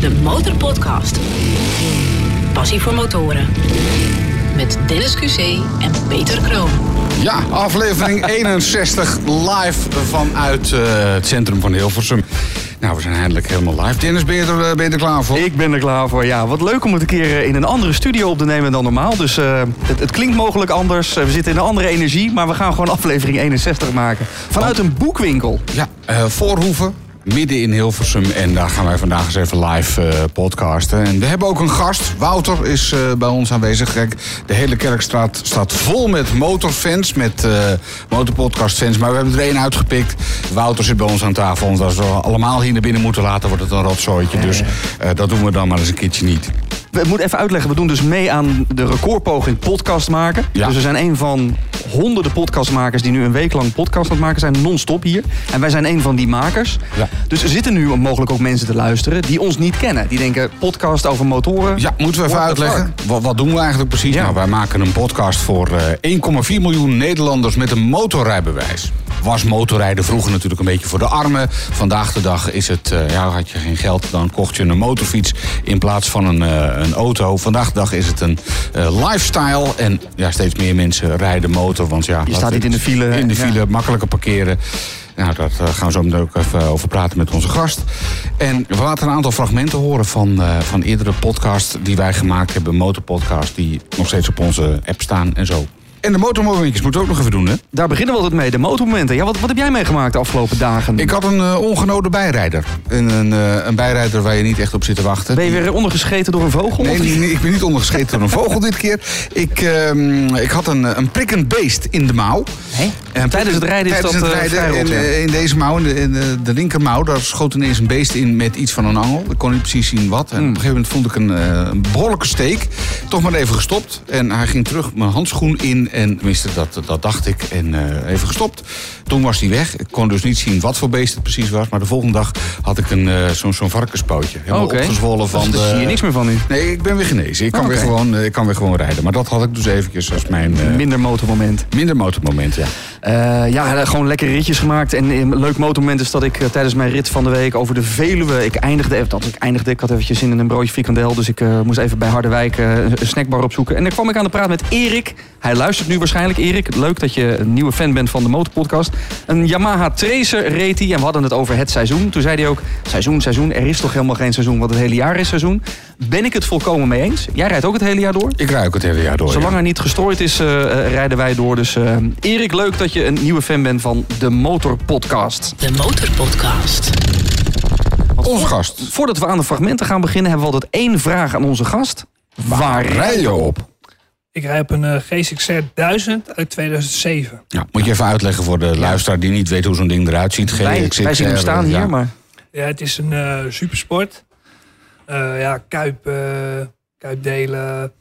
de Motorpodcast. Passie voor motoren. Met Dennis QC en Peter Kroon. Ja, aflevering 61 live vanuit eh, het centrum van Hilversum. Nou, we zijn eindelijk helemaal live. Dennis, ben je er, eh, ben je er klaar voor? Ik ben er klaar voor, ja. Wat leuk om het een keer eh, in een andere studio op te nemen dan normaal. Dus eh, het, het klinkt mogelijk anders. We zitten in een andere energie. Maar we gaan gewoon aflevering 61 maken. Vanuit een boekwinkel. Ja, eh, Voorhoeven, midden in Hilversum. En daar gaan wij vandaag eens even live eh, podcasten. En we hebben ook een gast. Wouter is eh, bij ons aanwezig. Kijk, de hele Kerkstraat staat vol met motorfans, met eh motorpodcastfans. Maar we hebben er één uitgepikt. Wouter zit bij ons aan tafel. Want als we allemaal hier naar binnen moeten laten, wordt het een rotzooitje. Dus dat doen we dan maar eens een keertje niet. We moeten even uitleggen. We doen dus mee aan de recordpoging podcast maken. Ja. Dus we zijn een van honderden podcastmakers... die nu een week lang podcast aan het maken zijn. Non-stop hier. En wij zijn een van die makers. Ja. Dus er zitten nu mogelijk ook mensen te luisteren... die ons niet kennen. Die denken, podcast over motoren. Ja, moeten we even uitleggen. Wat, wat doen we eigenlijk precies? Ja. Nou, wij maken een podcast voor eh 1,4 miljoen Nederlanders met een motorrijbewijs. Was motorrijden vroeger natuurlijk een beetje voor de armen. Vandaag de dag is het, eh, ja, had je geen geld, dan kocht je een motorfiets in plaats van een, eh, een auto. Vandaag de dag is het een eh, lifestyle. En ja, steeds meer mensen rijden motor. Want ja, Je staat niet in de file. In de Ja. file, makkelijker parkeren. Nou, daar eh, gaan we zo meteen ook even over praten met onze gast. En we laten een aantal fragmenten horen van, eh, van eerdere podcasts die wij gemaakt hebben. Motorpodcasts die nog steeds op onze app staan en zo. En de motormomentjes moeten we ook nog even doen, hè? Daar beginnen we altijd mee. De motormomenten. Ja, wat, wat heb jij meegemaakt de afgelopen dagen? Ik had een eh, ongenode bijrijder. Een, een, eh, een bijrijder waar je niet echt op zit te wachten. Ben je weer ondergescheten door een vogel? Nee, nee, ik ben niet ondergescheten door een vogel dit keer. Ik, ehm, ik had een, een prikkend beest in de mouw. Hè? En Tijdens het rijden is tijdens dat het eh, rijden rot, in, ja. in deze mouw, in de, in de, linkermouw, daar schoot ineens een beest in met iets van een angel. Ik kon niet precies zien wat. En Hmm. op een gegeven moment vond ik een, een behoorlijke steek. Toch maar even gestopt. En hij ging terug mijn handschoen in. En tenminste, dat, dat dacht ik. En eh, even gestopt. Toen was hij weg. Ik kon dus niet zien wat voor beest het precies was. Maar de volgende dag had ik een, eh, zo'n zo'n varkenspootje. Helemaal Oké. opgezwollen van Dus daar de... zie je niks meer van nu. Nee, ik ben weer genezen. Ik kan, Oh, weer, gewoon, eh, ik kan weer gewoon rijden. Maar dat had ik dus eventjes als mijn eh, Minder motormoment. minder motormoment, ja. Ja, gewoon lekker ritjes gemaakt. En een leuk motormoment is dat ik tijdens mijn rit van de week over de Veluwe... Ik eindigde, dat ik eindigde, ik had eventjes zin in een broodje frikandel. Dus ik moest even bij Harderwijk een snackbar opzoeken. En dan kwam ik aan de praat met Erik. Hij luistert nu waarschijnlijk. Erik, leuk dat je een nieuwe fan bent van de Motorpodcast. Een Yamaha Tracer reed hij en we hadden het over het seizoen. Toen zei hij ook, seizoen, seizoen. Er is toch helemaal geen seizoen, want het hele jaar is seizoen. Ben ik het volkomen mee eens? Jij rijdt ook het hele jaar door? Ik ruik het hele jaar door. ja. Zolang er niet gestrooid is, eh, eh, rijden wij door. Dus eh, Erik, leuk dat je een nieuwe fan bent van de Motorpodcast. De Motorpodcast. Onze gast. Voordat we aan de fragmenten gaan beginnen, hebben we altijd één vraag aan onze gast. Waar rij je op? Ik rij op een eh, GSXR 1000 uit 2007. Ja, moet je even uitleggen voor de luisteraar die niet weet hoe zo'n ding eruit ziet. Wij, wij zien hem staan ja. hier, maar Ja, het is een eh, supersport. Eh, ja, kuip, eh, kuipdelen.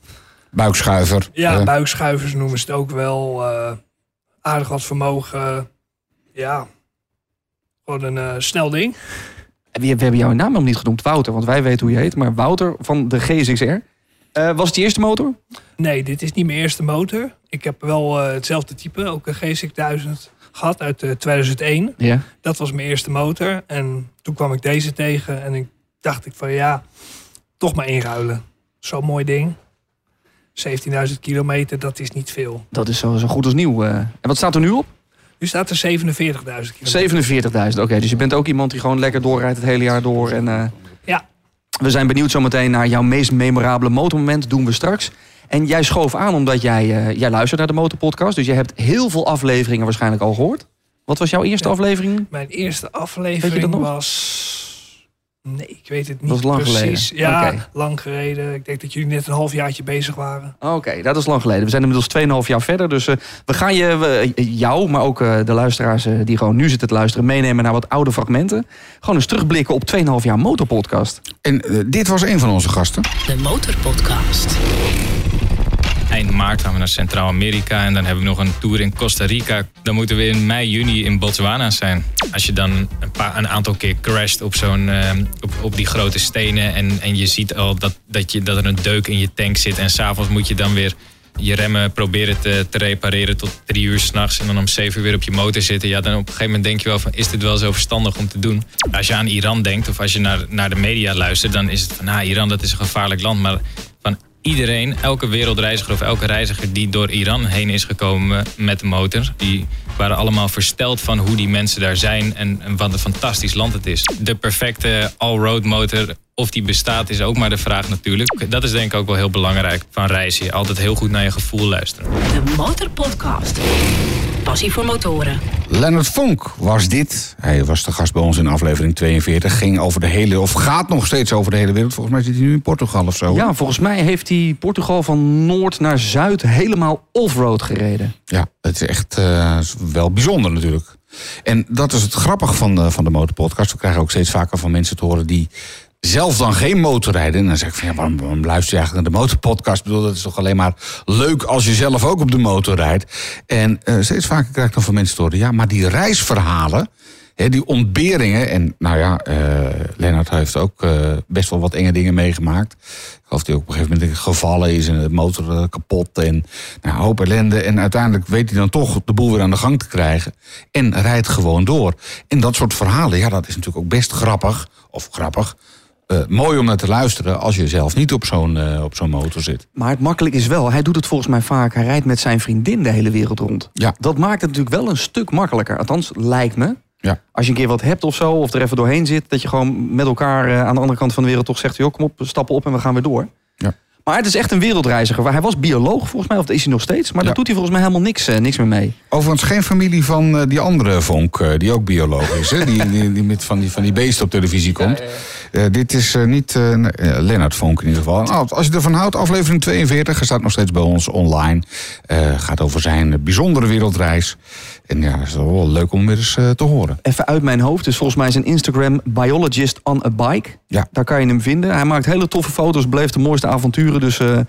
Buikschuiver. Ja, eh, buikschuivers noemen ze het ook wel. eh, aardig wat vermogen. Ja, gewoon een eh, snel ding. we, we hebben jouw naam nog niet genoemd, Wouter. Want wij weten hoe je heet, maar Wouter van de GSXR. Eh, was het je eerste motor? Nee, dit is niet mijn eerste motor. Ik heb wel eh, hetzelfde type, ook een GSX 1000 gehad uit eh, 2001. Ja. Dat was mijn eerste motor. En toen kwam ik deze tegen en ik dacht ik van ja, toch maar inruilen. Zo'n mooi ding. 17.000 kilometer, dat is niet veel. Dat is zo, zo goed als nieuw. eh. En wat staat er nu op? Nu staat er 47.000 kilometer. 47.000. Oké, dus je bent ook iemand die gewoon lekker doorrijdt het hele jaar door. En, eh, Ja. We zijn benieuwd zometeen naar jouw meest memorabele motormoment. Doen we straks. En jij schoof aan omdat jij, eh, jij luistert naar de Motorpodcast. Dus je hebt heel veel afleveringen waarschijnlijk al gehoord. Wat was jouw eerste Ja. aflevering? Mijn eerste aflevering was... Nee, ik weet het niet Dat is lang precies. geleden. Ja, Oké. lang geleden. Ik denk dat jullie net een halfjaartje bezig waren. Oké, dat is lang geleden. We zijn inmiddels 2,5 jaar verder. Dus eh, we gaan je, we- jou, maar ook eh, de luisteraars eh, die gewoon nu zitten te luisteren... meenemen naar wat oude fragmenten. Gewoon eens terugblikken op 2,5 jaar Motorpodcast. En dit was een van onze gasten. De Motorpodcast. Eind maart gaan we naar Centraal-Amerika en dan hebben we nog een tour in Costa Rica. Dan moeten we in mei, juni in Botswana zijn. Als je dan een, paar, een aantal keer crasht op, zo'n, eh, op, op die grote stenen en, en je ziet al dat, dat, je, dat er een deuk in je tank zit en s'avonds moet je dan weer je remmen proberen te, te repareren tot drie uur s'nachts en dan om zeven uur weer op je motor zitten. Ja, dan op een gegeven moment denk je wel van, is dit wel zo verstandig om te doen? Als je aan Iran denkt of als je naar, naar de media luistert, dan is het van, nou, Iran dat is een gevaarlijk land. Maar iedereen, elke wereldreiziger of elke reiziger die door Iran heen is gekomen met de motor, die waren allemaal versteld van hoe die mensen daar zijn en, en wat een fantastisch land het is. De perfecte all-road motor, of die bestaat, is ook maar de vraag natuurlijk. Dat is denk ik ook wel heel belangrijk van reizen. Altijd heel goed naar je gevoel luisteren. De Motorpodcast. Passie voor motoren. Leonard Vonk was dit. Hij was de gast bij ons in aflevering 42. Ging over de hele, of gaat nog steeds over de hele wereld. Volgens mij zit hij nu in Portugal of zo. Ja, volgens mij heeft hij Portugal van noord naar zuid helemaal off-road gereden. Ja, het is echt eh, wel bijzonder natuurlijk. En dat is het grappige van de, van de Motorpodcast. We krijgen ook steeds vaker van mensen te horen die zelf dan geen motor rijden. En dan zeg ik van ja, waarom, luister je eigenlijk naar de Motorpodcast? Ik bedoel, dat is toch alleen maar leuk als je zelf ook op de motor rijdt. En eh, steeds vaker krijg ik dan van mensen te horen, ja, maar die reisverhalen. hè, die ontberingen, en nou ja, eh Lennart heeft ook eh, best wel wat enge dingen meegemaakt. Ik geloof dat hij ook op een gegeven moment gevallen is en de motor kapot en nou, hoop ellende. En uiteindelijk weet hij dan toch de boel weer aan de gang te krijgen en rijdt gewoon door. En dat soort verhalen, ja, dat is natuurlijk ook best grappig, of grappig, eh, mooi om naar te luisteren als je zelf niet op zo'n eh, op zo'n motor zit. Maar het makkelijk is wel, hij doet het volgens mij vaak. Hij rijdt met zijn vriendin de hele wereld rond. Ja. Dat maakt het natuurlijk wel een stuk makkelijker. Althans, lijkt me. Ja. Als je een keer wat hebt of zo, of er even doorheen zit, dat je gewoon met elkaar eh, aan de andere kant van de wereld toch zegt: joh, kom op, stappen op en we gaan weer door. Maar het is echt een wereldreiziger. Hij was bioloog volgens mij, of dat is hij nog steeds. Maar Ja. daar doet hij volgens mij helemaal niks, eh, niks meer mee. Overigens geen familie van eh, die andere vonk, eh, die ook bioloog is. Hè? Die, die, die met van die, van die beesten op televisie komt. Dit is niet Lennart Vonk in ieder geval. Als je ervan houdt, aflevering 42 hij staat nog steeds bij ons online. Gaat over zijn bijzondere wereldreis. En ja, het is wel leuk om weer eens eh, te horen. Even uit mijn hoofd. Dus volgens mij is een Instagram biologist on a bike. Ja. Daar kan je hem vinden. Hij maakt hele toffe foto's, beleeft de mooiste avonturen. Dus eh,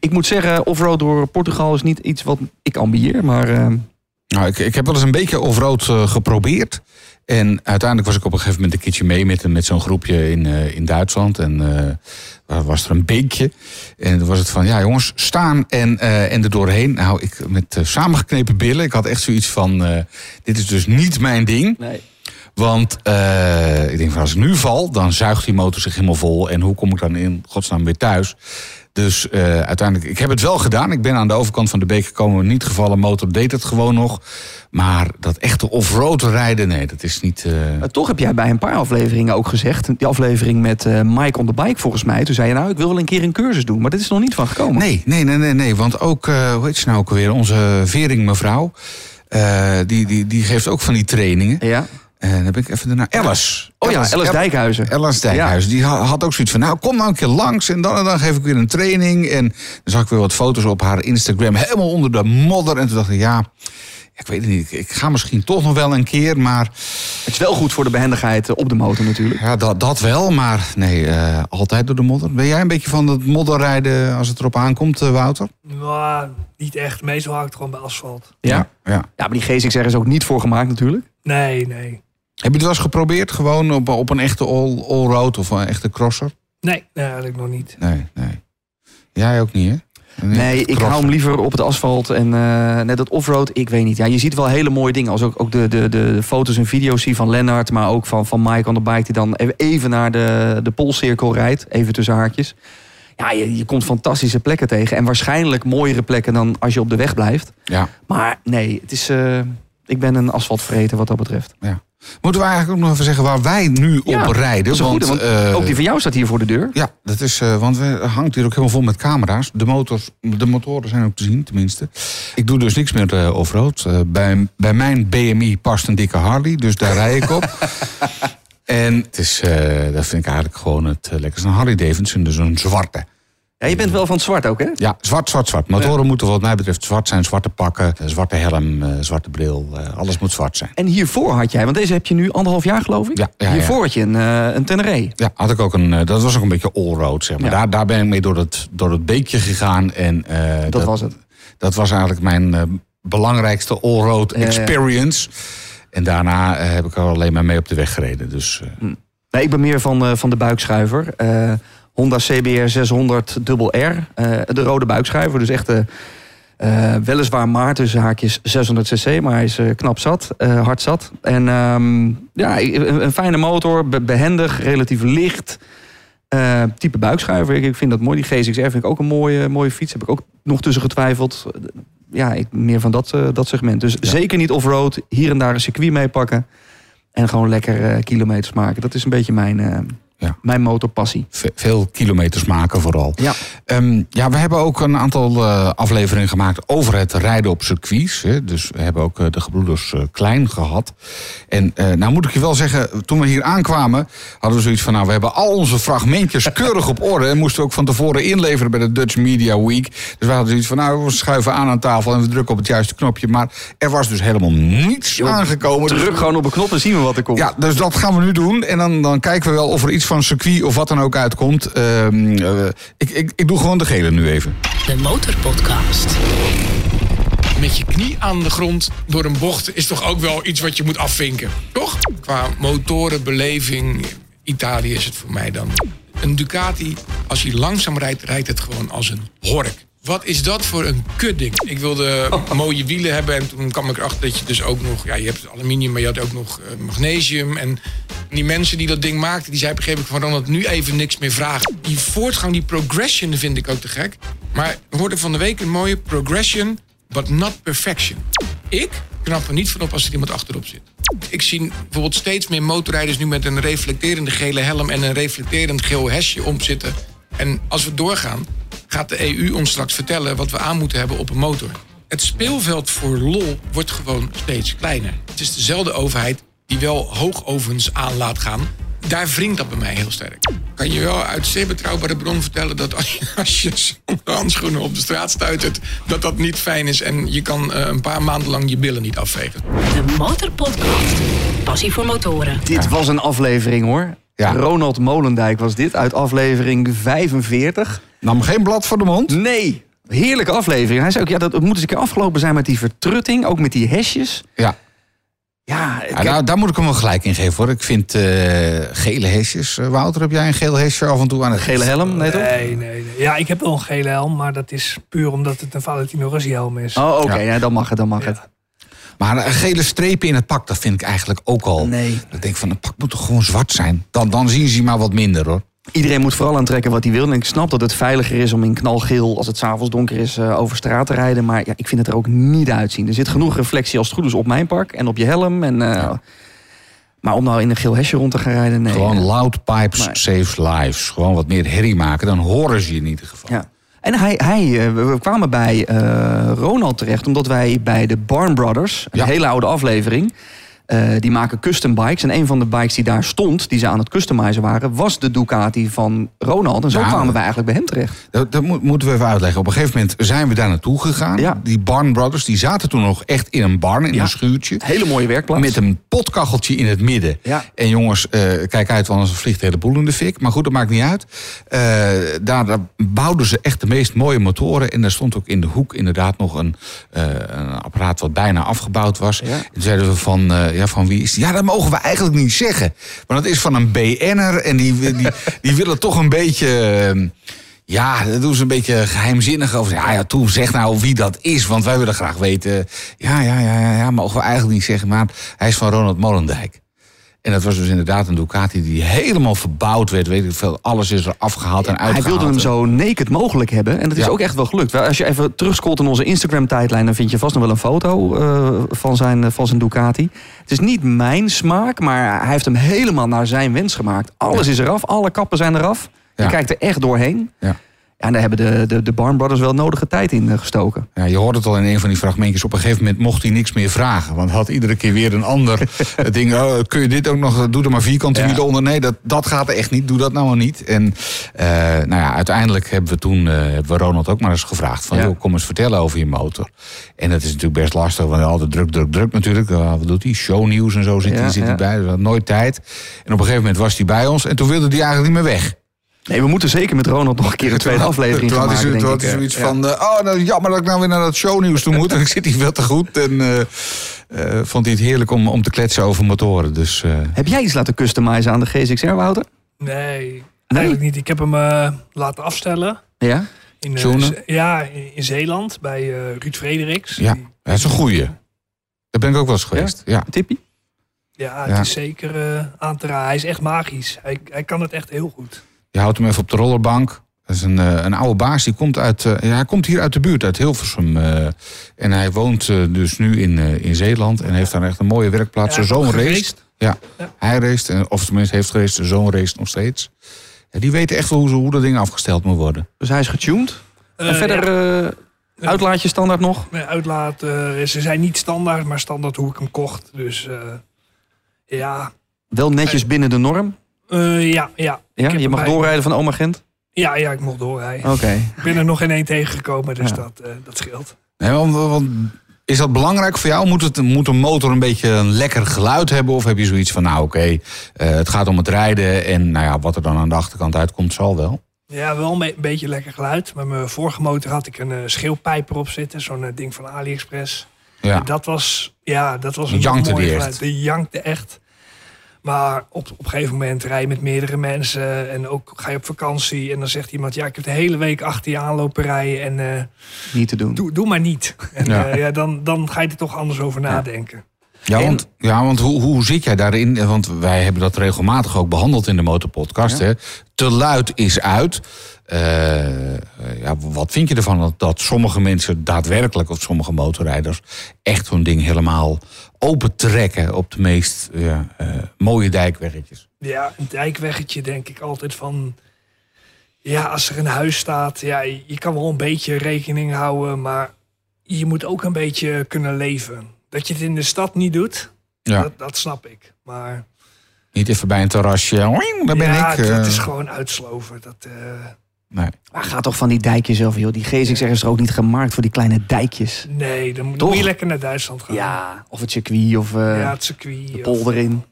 ik moet zeggen, offroad door Portugal is niet iets wat ik ambieer. Maar eh, Nou, ik, ik heb wel eens een beetje off-road geprobeerd. En uiteindelijk was ik op een gegeven moment een keertje mee met, met zo'n groepje in, eh, in Duitsland. En waar was er een beekje. En toen was het van, ja jongens, staan en, eh, en er doorheen. Nou, ik met samengeknepen billen. Ik had echt zoiets van, dit is dus niet mijn ding. nee. Want ik denk van, als ik nu val, dan zuigt die motor zich helemaal vol. En hoe kom ik dan in godsnaam weer thuis? Dus eh, uiteindelijk, ik heb het wel gedaan. Ik ben aan de overkant van de beek gekomen, niet gevallen. Motor deed het gewoon nog. Maar dat echte off-road rijden, nee, dat is niet... eh, Maar toch heb jij bij een paar afleveringen ook gezegd. Die aflevering met eh, Mike on the bike volgens mij. Toen zei je nou, ik wil wel een keer een cursus doen. Maar dit is er nog niet van gekomen. Nee, nee, nee, nee, nee. Want ook, hoe heet ze nou ook alweer? Onze Vering mevrouw. die, die, die geeft ook van die trainingen. Ja. En dan ben ik even daarna. Alice. Oh ja, Alice Dijkhuizen. Alice Dijkhuizen. Die ha- had ook zoiets van, nou kom nou een keer langs. En dan en dan geef ik weer een training. En dan zag ik weer wat foto's op haar Instagram. Helemaal onder de modder. En toen dacht ik, ja, ik weet het niet. Ik- ga misschien toch nog wel een keer. Maar Het is wel goed voor de behendigheid eh, op de motor natuurlijk. ja, dat, dat wel. Maar nee, eh, altijd door de modder. Ben jij een beetje van het modderrijden als het erop aankomt, eh, Wouter? Nou, niet echt. Meestal hou ik het gewoon bij asfalt. Ja? ja. Ja, maar die GSXR is ook niet voor gemaakt natuurlijk. Nee, nee. Heb je het wel eens geprobeerd? Gewoon op, op een echte all- all-road of een echte crosser? Nee, eigenlijk nog niet. Nee, nee. Jij ook niet, hè? Nee, ik hou hem liever op het asfalt. En eh, net dat offroad, ik weet niet. Ja, je ziet wel hele mooie dingen. Als ook, ook de, de, de, foto's en video's zie van Lennart. Maar ook van, van Mike on the bike. Die dan even- even naar de, de Poolcirkel rijdt. Even tussen haartjes. Ja, je, je komt fantastische plekken tegen. En waarschijnlijk mooiere plekken dan als je op de weg blijft. Ja, Maar nee, het is, eh, ik ben een asfaltvreter wat dat betreft. ja. Moeten we eigenlijk ook nog even zeggen waar wij nu Ja, op rijden? Goede, want eh, ook die van jou staat hier voor de deur. Ja, dat is, eh, want we hangt hier ook helemaal vol met camera's. De, motors, de motoren zijn ook te zien, tenminste. Ik doe dus niks meer eh, offroad. Bij, bij mijn BMI past een dikke Harley, dus daar rij ik op. en het is, dat vind ik eigenlijk gewoon het uh, lekkerste. Een Harley Davidson, dus een zwarte. Ja, je bent wel van het zwart ook, hè? Ja, zwart, zwart, zwart. Motoren moeten wat mij betreft zwart zijn. Zwarte pakken, eh, zwarte helm, eh, zwarte bril. eh, alles moet zwart zijn. En hiervoor had jij, want deze heb je nu anderhalf jaar geloof ik. Ja, ja, ja. hiervoor had je een, een Tenere. Ja, had ik ook een, dat was ook een beetje all-road, zeg maar. Daar, daar ben ik mee door het, door het beekje gegaan. En, Dat, was het. Dat was eigenlijk mijn eh, belangrijkste all-road experience. En daarna heb ik er alleen maar mee op de weg gereden. Dus eh, Nee, ik ben meer van, van de buikschuiver. Honda CBR 600 Double R. eh, de rode buikschuiver. Dus echt, eh, Eh, weliswaar maar tussen haakjes 600 cc, maar hij is eh, knap zat, hard zat. En ehm, ja, een, een fijne motor, be- behendig, relatief licht. Type buikschuiver, ik, ik vind dat mooi. Die GSXR vind ik ook een mooie, mooie fiets. Heb ik ook nog tussen getwijfeld. Ja, ik, meer van dat, dat segment. Dus zeker niet off-road. Hier en daar een circuit meepakken. En gewoon lekker kilometers maken. Dat is een beetje mijn, Ja. mijn motorpassie. Ve- veel kilometers maken vooral. Ja. Ehm, ja, we hebben ook een aantal eh, afleveringen gemaakt over het rijden op circuits. Hè. Dus we hebben ook eh, de gebroeders eh, Klein gehad. En eh, nou moet ik je wel zeggen, toen we hier aankwamen... hadden we zoiets van, nou, we hebben al onze fragmentjes keurig op orde... en moesten we ook van tevoren inleveren bij de Dutch Media Week. Dus we hadden zoiets van, nou, we schuiven aan aan tafel... en we drukken op het juiste knopje. Maar er was dus helemaal niets aangekomen. Dus Druk gewoon op een knop en zien we wat er komt. ja, dus dat gaan we nu doen. En dan, dan kijken we wel of er iets van circuit of wat dan ook uitkomt. Ehm, eh, ik, ik, ik doe gewoon de gele nu even. De Motorpodcast. met je knie aan de grond door een bocht is toch ook wel iets wat je moet afvinken, toch? Qua motorenbeleving, Italië is het voor mij dan. Een Ducati, als hij langzaam rijdt, rijdt het gewoon als een hork. Wat is dat voor een kutding? Ik wilde mooie wielen hebben en toen kwam ik erachter dat je dus ook nog... Ja, je hebt aluminium, maar je had ook nog eh, magnesium. En die mensen die dat ding maakten, die een gegeven moment van... Ronald, nu even niks meer vragen. Die voortgang, die progression vind ik ook te gek. Maar we hoorden van de week een mooie progression, but not perfection. Ik knap er niet van op als er iemand achterop zit. Ik zie bijvoorbeeld steeds meer motorrijders nu met een reflecterende gele helm en een reflecterend geel hesje omzitten. En als we doorgaan, gaat de EU ons straks vertellen wat we aan moeten hebben op een motor. Het speelveld voor lol wordt gewoon steeds kleiner. Het is dezelfde overheid die wel hoogovens aan laat gaan. Daar wringt dat bij mij heel sterk. Kan je wel uit zeer betrouwbare bron vertellen dat als je, als je zonder handschoenen op de straat stuitert, dat dat niet fijn is en je kan eh, een paar maanden lang je billen niet afvegen. De Motorpodcast. Passie voor motoren. Dit was een aflevering hoor. Ja. Ronald Molendijk was dit uit aflevering 45. Nam geen blad voor de mond. Nee, heerlijke aflevering. Hij zei ook, ja, dat moet eens een keer afgelopen zijn met die vertrutting. Ook met die hesjes. Ja, Ja, ja daar, daar moet ik hem wel gelijk in geven hoor. Ik vind eh, gele hesjes. Eh, Wouter, heb jij een geel hesje af en toe aan het gele helm, nee toch? Nee, nee, nee. Ja, ik heb wel een gele helm, maar dat is puur omdat het een Valentino Rossi helm is. Oh, oké, Ja. ja. dan mag het, dan mag het. Maar een gele strepen in het pak, dat vind ik eigenlijk ook al. Nee. Ik denk van, een pak moet toch gewoon zwart zijn? Dan, dan zien ze maar wat minder hoor. Iedereen moet vooral aantrekken wat hij wil. En ik snap dat het veiliger is om in knalgeel, als het s'avonds donker is, eh, over straat te rijden. Maar ja, ik vind het er ook niet uitzien. Er zit genoeg reflectie als het goed is op mijn pak en op je helm. En, eh, Maar om nou in een geel hesje rond te gaan rijden, nee. Gewoon loud pipes Nee. saves lives. Gewoon wat meer herrie maken, dan horen ze je in ieder geval. Ja. En hij, hij, eh, we kwamen bij eh, Ronald terecht, omdat wij bij de Barn Brothers, een Ja. hele oude aflevering, eh, die maken custom bikes. En een van de bikes die daar stond, die ze aan het customizen waren, was de Ducati van Ronald. En zo Ja. kwamen wij eigenlijk bij hem terecht. Dat, dat moet- moeten we even uitleggen. Op een gegeven moment zijn we daar naartoe gegaan. Ja. Die Barn Brothers, die zaten toen nog echt in een barn, in Ja. een schuurtje. Hele mooie werkplaats. Met een potkacheltje in het midden. En jongens, eh, kijk uit, want anders vliegt de hele boel in de fik. Maar goed, dat maakt niet uit. Eh, daar, daar bouwden ze echt de meest mooie motoren. En daar stond ook in de hoek inderdaad nog een, een apparaat wat bijna afgebouwd was. En toen zeiden we van, ja, van wie is? Ja, dat mogen we eigenlijk niet zeggen. Maar dat is van een BN'er. En die, die, die willen toch een beetje... eh, ja, dat doen ze een beetje geheimzinnig over. Ja, ja, toen zeg nou wie dat is, want wij willen graag weten. Ja, ja, ja, ja, ja mogen we eigenlijk niet zeggen, maar hij is van Ronald Molendijk. En dat was dus inderdaad een Ducati die helemaal verbouwd werd. Weet ik veel, alles is er afgehaald en Hij uitgehaald. wilde hem zo naked mogelijk hebben. En dat is Ja. ook echt wel gelukt. Als je even terugscrollt in onze Instagram-tijdlijn... dan vind je vast nog wel een foto eh, van, zijn, van zijn Ducati. Het is niet mijn smaak, maar hij heeft hem helemaal naar zijn wens gemaakt. Alles is eraf, alle kappen zijn eraf. Je kijkt er echt doorheen. Ja. Ja, en daar hebben de, de, de Barn Brothers wel nodige tijd in eh, gestoken. Ja, je hoort het al in een van die fragmentjes. Op een gegeven moment mocht hij niks meer vragen. Want hij had iedere keer weer een ander ding. Oh, kun je dit ook nog? Doe er maar vierkante Ja. wielen onder. Nee, dat, dat gaat echt niet. Doe dat nou maar niet. En eh, nou ja, uiteindelijk hebben we toen hebben we Ronald ook maar eens gevraagd. Van, Ja. joh, kom eens vertellen over je motor. En dat is natuurlijk best lastig. Want altijd druk, druk, druk natuurlijk. Eh, wat doet hij? Shownieuws en zo zit, hij, zit hij bij. Dus hadden nooit tijd. En op een gegeven moment was hij bij ons. En toen wilde hij eigenlijk niet meer weg. Nee, we moeten zeker met Ronald nog een keer een tweede aflevering Toen gaan had hij, maken, toen had hij zoiets ja. van... eh, oh, nou, jammer dat ik nou weer naar dat shownieuws toe moet. En ik zit hier veel te goed. En eh, eh, vond hij het heerlijk om, om te kletsen over motoren. Dus eh, Heb jij iets laten customizen aan de GSXR, Wouter? Nee, eigenlijk niet. Ik heb hem laten afstellen. Ja? In, ja, in, Zeeland bij eh, Ruud Frederiks. Ja, Die- dat is een goeie. Daar ben ik ook wel eens geweest. Ja. Tippie? ja, Ja. het is zeker eh, aan te raden. Hij is echt magisch. Hij, hij kan het echt heel goed. Je houdt hem even op de rollerbank. Dat is een, eh, een oude baas. Die komt uit, eh, ja, hij komt hier uit de buurt, uit Hilversum. eh, en hij woont dus nu in, eh, in Zeeland. En heeft daar echt een mooie werkplaats. Ja, Zijn zoon ook race. geraced. Ja, Ja. hij race. en- Of tenminste heeft gereest. Zijn zoon race nog steeds. Ja, die weten echt wel hoe, hoe dat ding afgesteld moet worden. Dus hij is getuned. en verder ja, eh, uitlaatje standaard nog. mijn uitlaat, eh, ze zijn niet standaard, maar standaard hoe ik hem kocht. Dus eh, ja, Wel netjes binnen de norm. Eh, ja, ja. Ja, je mag doorrijden van oma Gent. Ja, ja, ik mocht doorrijden. Oké. Ik ben er nog in één tegengekomen, dus Ja. dat, eh, dat scheelt. Nee, want, want is dat belangrijk voor jou? Moet, het, moet een motor een beetje een lekker geluid hebben? Of heb je zoiets van, nou oké, eh, het gaat om het rijden. En nou ja, wat er dan aan de achterkant uitkomt, zal wel. Ja, wel een be- beetje lekker geluid. Met mijn vorige motor had ik een schreeuwpijper op zitten. Zo'n ding van AliExpress. Ja. En dat was, ja, dat was een Jankte mooi geluid. Die jankte echt. Maar op, op een gegeven moment rij je met meerdere mensen. En ook ga je op vakantie. En dan zegt iemand, ja, ik heb de hele week achter je aanlopen rijden. En eh, Niet te doen. doe, doe maar niet. En Ja. ja, dan, dan ga je er toch anders over nadenken. Ja, En- want, ja, want hoe, hoe zit jij daarin? Want wij hebben dat regelmatig ook behandeld in de Motorpodcast. Ja. Hè? Te luid is uit. Eh, eh, ja, wat vind je ervan dat, dat sommige mensen daadwerkelijk, of sommige motorrijders, echt zo'n ding helemaal open trekken op de meest ja, eh, mooie dijkweggetjes? Ja, een dijkweggetje denk ik altijd van... Ja, als er een huis staat, ja, je kan wel een beetje rekening houden, maar je moet ook een beetje kunnen leven. Dat je het in de stad niet doet, Ja, dat, dat snap ik. Maar niet even bij een terrasje. Oing, Daar ben ja, ik. dat eh, is gewoon uitsloven. Dat, nee. Maar gaat toch van die dijkjes af, joh. Die GSX is er ook niet gemaakt voor die kleine dijkjes. nee, dan moet Toch? je lekker naar Duitsland gaan. Ja, of het circuit of eh, ja het circuit. de of- polder in.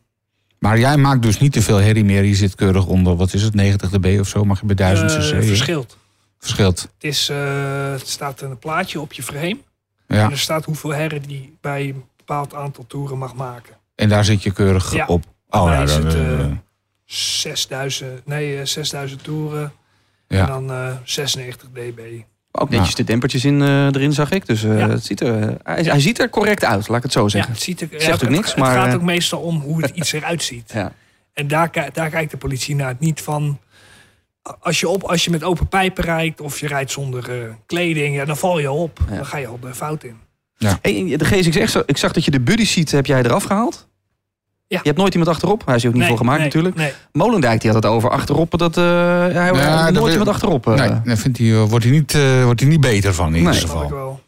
Maar jij maakt dus niet te veel herrie meer. Je zit keurig onder, wat is het, 90 dB of zo? Mag je bij 1000 Eh, cc? hè? verschilt. Verschilt. Het, is, eh, het staat een plaatje op je frame. Ja. En er staat hoeveel herren die bij een bepaald aantal toeren mag maken. En daar zit je keurig Ja. op. Oh, ja, is dat, het, eh, eh, 6000, nee, eh, 6000 toeren. Ja. En dan eh 96 dB. Ook netjes de dempertjes in, eh, erin, zag ik. Dus eh, Ja. het ziet er, eh, hij, hij ziet er correct uit, laat ik het zo Ja, zeggen. het ziet er, Zegt ja, ook het- niks, het, maar, gaat eh, ook meestal om hoe het iets eruit ziet. Ja. En daar, daar kijkt de politie naar. Niet van, als je, op, als je met open pijpen rijdt of je rijdt zonder eh, kleding, ja, dan val je op. Ja. Dan ga je al de fout in. Hey, de GSX, ik zag dat je de buddy seat heb jij eraf gehaald. Ja. Je hebt nooit iemand achterop. Hij is er ook niet Nee, voor gemaakt nee, natuurlijk. Nee. Molendijk die had het over achterop. Dat, eh hij Ja, had dat nooit iemand achterop. eh. nee, daar vindt hij, eh, wordt, hij niet, eh, wordt hij niet beter van in Nee. ieder Dat geval. wel.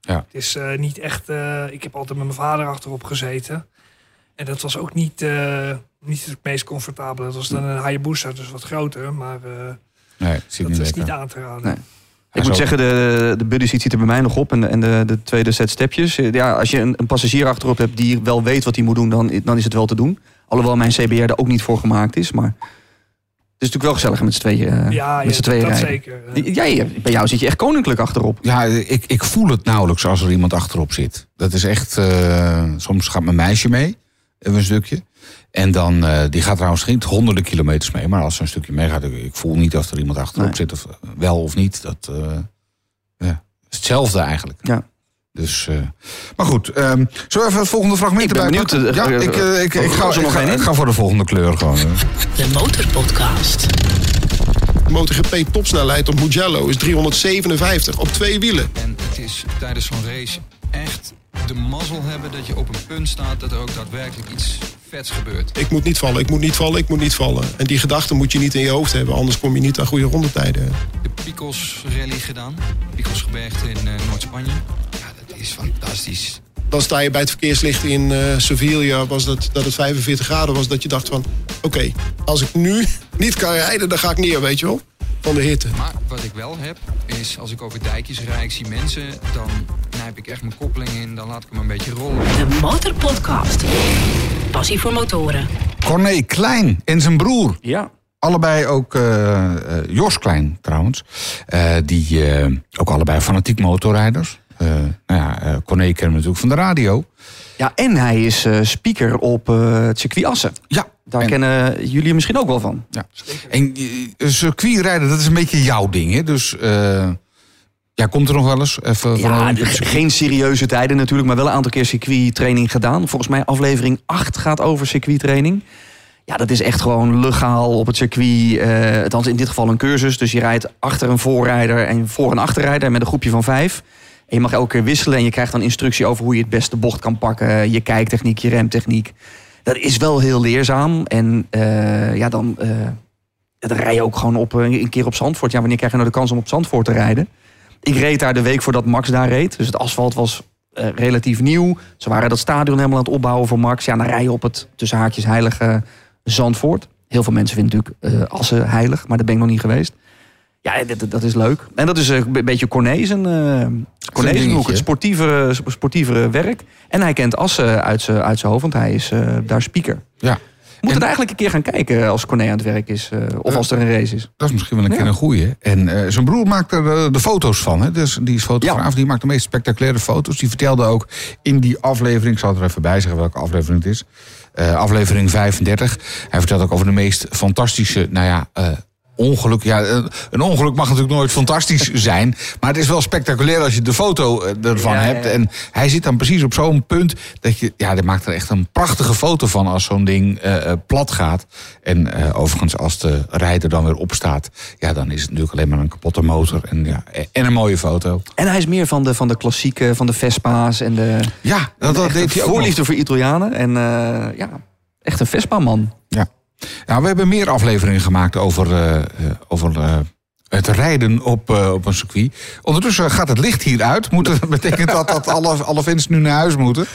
Ja. Het is eh, niet echt. eh, ik heb altijd met mijn vader achterop gezeten. En dat was ook niet, eh, niet het meest comfortabele. Dat was dan een Hayabusa, dus wat groter. Maar eh, dat niet is lekker. niet aan te raden. Ik moet zeggen, de, de buddy ziet er bij mij nog op. En, de- en de, de tweede set stepjes. Eh, Ja, als je een, een passagier achterop hebt die wel weet wat hij moet doen, dan, dan is het wel te doen. Alhoewel mijn CBR er ook niet voor gemaakt is. Maar het is natuurlijk wel gezellig met z'n tweeën, eh, Ja, met z'n tweeën dat rijden. zeker. Jij, bij jou zit je echt koninklijk achterop. Ja, ik, ik voel het nauwelijks als er iemand achterop zit. Dat is echt... eh, soms gaat mijn meisje mee, even een stukje. En dan, eh, die gaat trouwens geen honderden kilometers mee. Maar als ze een stukje meegaat, ik, ik voel niet of er iemand achterop Nee. zit. Of, eh, wel of niet. Dat eh, ja, is hetzelfde eigenlijk. Ja. Dus, eh, maar goed, ehm zullen we even het volgende fragment Ik ben erbij benieuwd, pakken? Ja, ik, ik, ik, ga, er ik, nog ga, ik voor de volgende kleur gewoon. De Motorpodcast. MotoGP topsnelheid op Mugello is 357 op twee wielen. En het is tijdens zo'n race echt de mazzel hebben dat je op een punt staat dat er ook daadwerkelijk iets vets gebeurt. Ik moet niet vallen, ik moet niet vallen, ik moet niet vallen. En die gedachte moet je niet in je hoofd hebben, anders kom je niet aan goede rondetijden. De Picos Rally gedaan, Picos gebergte in eh, Noord-Spanje. Ja, dat is fantastisch. Dan sta je bij het verkeerslicht in eh Sevilla, was dat, dat het 45 graden was, dat je dacht van... Oké, als ik nu niet kan rijden, dan ga ik neer, weet je wel. Van de hitte. Maar wat ik wel heb, is als ik over dijkjes rijd, ik zie mensen, dan knijp ik echt mijn koppeling in, dan laat ik hem een beetje rollen. De Motorpodcast. Passie voor motoren. Corné Klein en zijn broer. Ja. Allebei ook eh, eh, Jos Klein trouwens. Eh, die eh, ook allebei fanatiek motorrijders. Eh nou ja, Corné kennen we natuurlijk van de radio. ja, en hij is eh, speaker op eh, het circuit Assen. Ja, Daar en, kennen jullie misschien ook wel van. ja. en eh, circuitrijden, dat is een beetje jouw ding. Hè? Dus eh, Ja, komt er nog wel eens? Even Ja, geen serieuze tijden natuurlijk, maar wel een aantal keer circuittraining gedaan. Volgens mij aflevering 8 gaat over circuittraining. Ja, dat is echt gewoon legaal op het circuit. eh althans in dit geval een cursus. Dus je rijdt achter een voorrijder en voor een achterrijder met een groepje van vijf. En je mag elke keer wisselen en je krijgt dan instructie over hoe je het beste bocht kan pakken. Je kijktechniek, je remtechniek. Dat is wel heel leerzaam. En eh, ja, dan, eh, dan rij je ook gewoon op, eh, een keer op Zandvoort. Ja, wanneer krijg je nou de kans om op Zandvoort te rijden? Ik reed daar de week voordat Max daar reed. Dus het asfalt was relatief nieuw. Ze waren dat stadion helemaal aan het opbouwen voor Max. Ja, dan rij je op het tussen haakjes heilige Zandvoort. Heel veel mensen vinden natuurlijk Assen heilig, maar daar ben ik nog niet geweest. Ja, dat, dat is leuk. En dat is eh, een beetje Cornezen. eh Cornezenhoek, dingetje. het sportievere, sportievere werk. En hij kent Assen uit zijn uit zijn hoofd, want hij is eh, daar speaker. Ja. Moet En- het eigenlijk een keer gaan kijken als Corné aan het werk is. of als er een race is. Dat is misschien wel een keer een goeie. En zijn broer maakt er de foto's van. Hè? Dus die is fotograaf, Ja. die maakt de meest spectaculaire foto's. Die vertelde ook in die aflevering, ik zal er even bij zeggen welke aflevering het is. Aflevering 35. Hij vertelt ook over de meest fantastische, nou ja, ongeluk. Ja, eh, een ongeluk mag natuurlijk nooit fantastisch zijn. Maar het is wel spectaculair als je de foto eh, ervan Ja, hebt. En hij zit dan precies op zo'n punt dat je, ja, die maakt er echt een prachtige foto van als zo'n ding eh, plat gaat. En overigens, als de rijder dan weer opstaat, ja, dan is het natuurlijk alleen maar een kapotte motor en, ja, en een mooie foto. En hij is meer van de, van de klassieke, van de Vespa's en de. Ja, dat, dat deed hij ook. nog. voorliefde voor Italianen. En ja, echt een Vespa-man. Ja. Nou, we hebben meer afleveringen gemaakt over, eh, eh, over eh, het rijden op, op een circuit. Ondertussen gaat het licht hier uit. Moet, dat betekent dat, dat alle, alle fans nu naar huis moeten.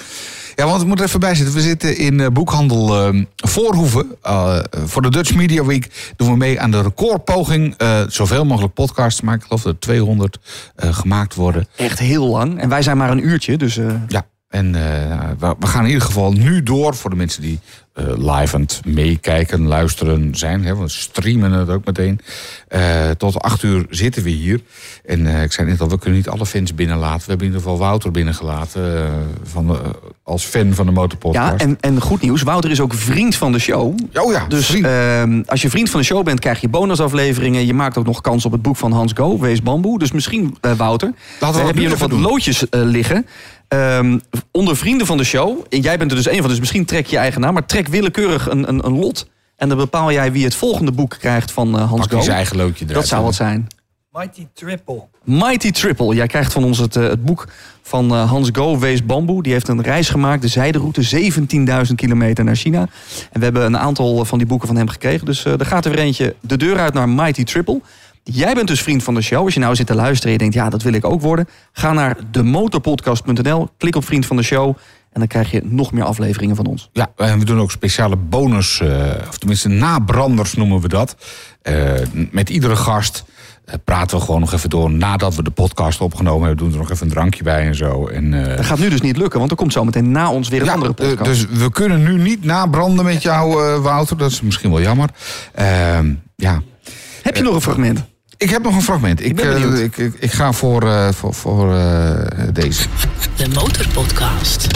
Ja, want het moet er even bij zitten. We zitten in boekhandel eh, Voorhoeven. Voor de Dutch Media Week doen we mee aan de recordpoging. zoveel mogelijk podcasts maken. Ik geloof dat er 200 eh, gemaakt worden. Echt heel lang. En wij zijn maar een uurtje. Dus Ja, en eh, we, we gaan in ieder geval nu door voor de mensen die eh, live aan het meekijken, luisteren zijn. Hè, we streamen het ook meteen. Eh, tot acht uur zitten we hier. En ik zei net al, we kunnen niet alle fans binnenlaten. We hebben in ieder geval Wouter binnengelaten van de, als fan van de Motorpodcast. ja, en, en goed nieuws. Wouter is ook vriend van de show. Oh ja, Dus ehm, als je vriend van de show bent, krijg je bonusafleveringen. Je maakt ook nog kans op het boek van Hans Go, Wees Bamboe. Dus misschien, Wouter, Laten we hebben hier nog wat doen. loodjes liggen. Ehm, onder vrienden van de show. En jij bent er dus één van, dus misschien trek je eigen naam. Maar trek willekeurig een, een, een lot. En dan bepaal jij wie het volgende boek krijgt van eh, Hans Pak Go. zijn eigen loodje eruit. Dat zou wat zijn. Mighty Triple. Mighty Triple. Jij krijgt van ons het, eh, het boek van eh, Hans Go, Wees Bamboe. Die heeft een reis gemaakt, de zijderoute, 17.000 kilometer naar China. En we hebben een aantal van die boeken van hem gekregen. Dus eh er gaat er weer eentje de deur uit naar Mighty Triple. Jij bent dus vriend van de show. Als je nou zit te luisteren en je denkt, ja, dat wil ik ook worden. Ga naar demotorpodcast.nl, klik op vriend van de show. En dan krijg je nog meer afleveringen van ons. Ja, en we doen ook speciale bonus, eh, of tenminste nabranders noemen we dat. Eh, met iedere gast eh, praten we gewoon nog even door nadat we de podcast opgenomen hebben. Doen we er nog even een drankje bij en zo. En, Dat gaat nu dus niet lukken, want er komt zometeen na ons weer een ja, andere podcast. dus we kunnen nu niet nabranden met jou, Wouter. Dat is misschien wel jammer. Ehm, ja. Heb je nog een fragment? Ik heb nog een fragment. Ik, ben eh, ik, ik, ik ga voor, eh, voor, voor eh, deze. De Motorpodcast.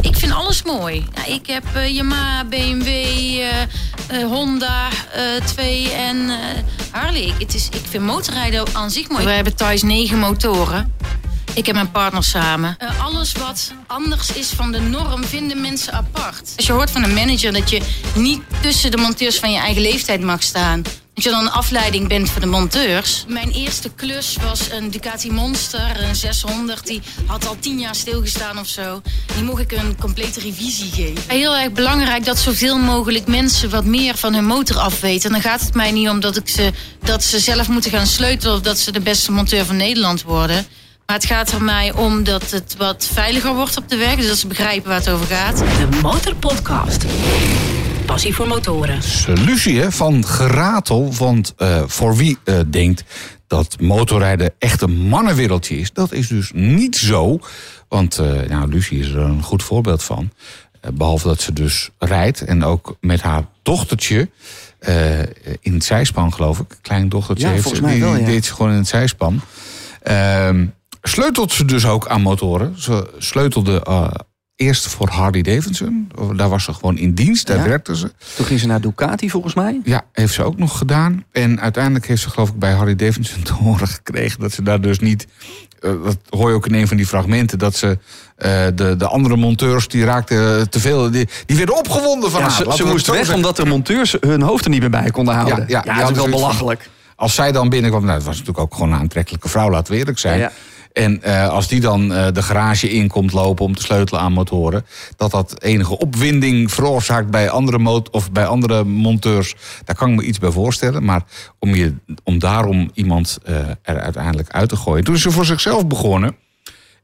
Ik vind alles mooi. Ja, ik heb Yamaha, BMW, Honda, eh 2 en eh, Harley. Het is, ik vind motorrijden aan zich mooi. We hebben thuis negen motoren. Ik heb mijn partner samen. Eh, alles wat anders is van de norm vinden mensen apart. Als je hoort van een manager dat je niet tussen de monteurs van je eigen leeftijd mag staan. Dat je dan een afleiding bent voor de monteurs. Mijn eerste klus was een Ducati Monster, een 600. Die had al tien jaar stilgestaan of zo. Die mocht ik een complete revisie geven. Heel erg belangrijk dat zoveel mogelijk mensen wat meer van hun motor afweten. En dan gaat het mij niet om dat, ik ze, dat ze zelf moeten gaan sleutelen... of dat ze de beste monteur van Nederland worden... Maar het gaat er mij om dat het wat veiliger wordt op de weg. Dus dat ze begrijpen waar het over gaat. De Motorpodcast. Passie voor motoren. Lucie hè, van Geratel. Want eh, voor wie eh, denkt dat motorrijden echt een mannenwereldje is, dat is dus niet zo. Want eh, nou, Lucie is er een goed voorbeeld van. Eh, behalve dat ze dus rijdt en ook met haar dochtertje. eh, in het zijspan, geloof ik. Klein dochtertje Ja, heeft volgens ze. mij die, wel, ja. deed ze gewoon in het zijspan. Ehm, sleutelt ze dus ook aan motoren. Ze sleutelde eh, eerst voor Harley Davidson. Daar was ze gewoon in dienst, daar Ja. werkte ze. Toen ging ze naar Ducati volgens mij. Ja, heeft ze ook nog gedaan. En uiteindelijk heeft ze geloof ik bij Harley Davidson te horen gekregen... dat ze daar dus niet... eh, dat hoor je ook in een van die fragmenten... dat ze eh, de, de andere monteurs, die raakten te veel... Die, die werden opgewonden van Ja, haar. ze ze moest weg zeggen. omdat de monteurs hun hoofd er niet meer bij konden houden. Ja, dat is wel van- belachelijk. Als zij dan binnenkwam... Nou, het was natuurlijk ook gewoon een aantrekkelijke vrouw, laten we eerlijk zijn. En eh, als die dan eh, de garage in komt lopen om te sleutelen aan motoren... dat dat enige opwinding veroorzaakt bij andere, mot of bij andere monteurs... daar kan ik me iets bij voorstellen. Maar om, je, om daarom iemand eh, er uiteindelijk uit te gooien... toen is ze voor zichzelf begonnen.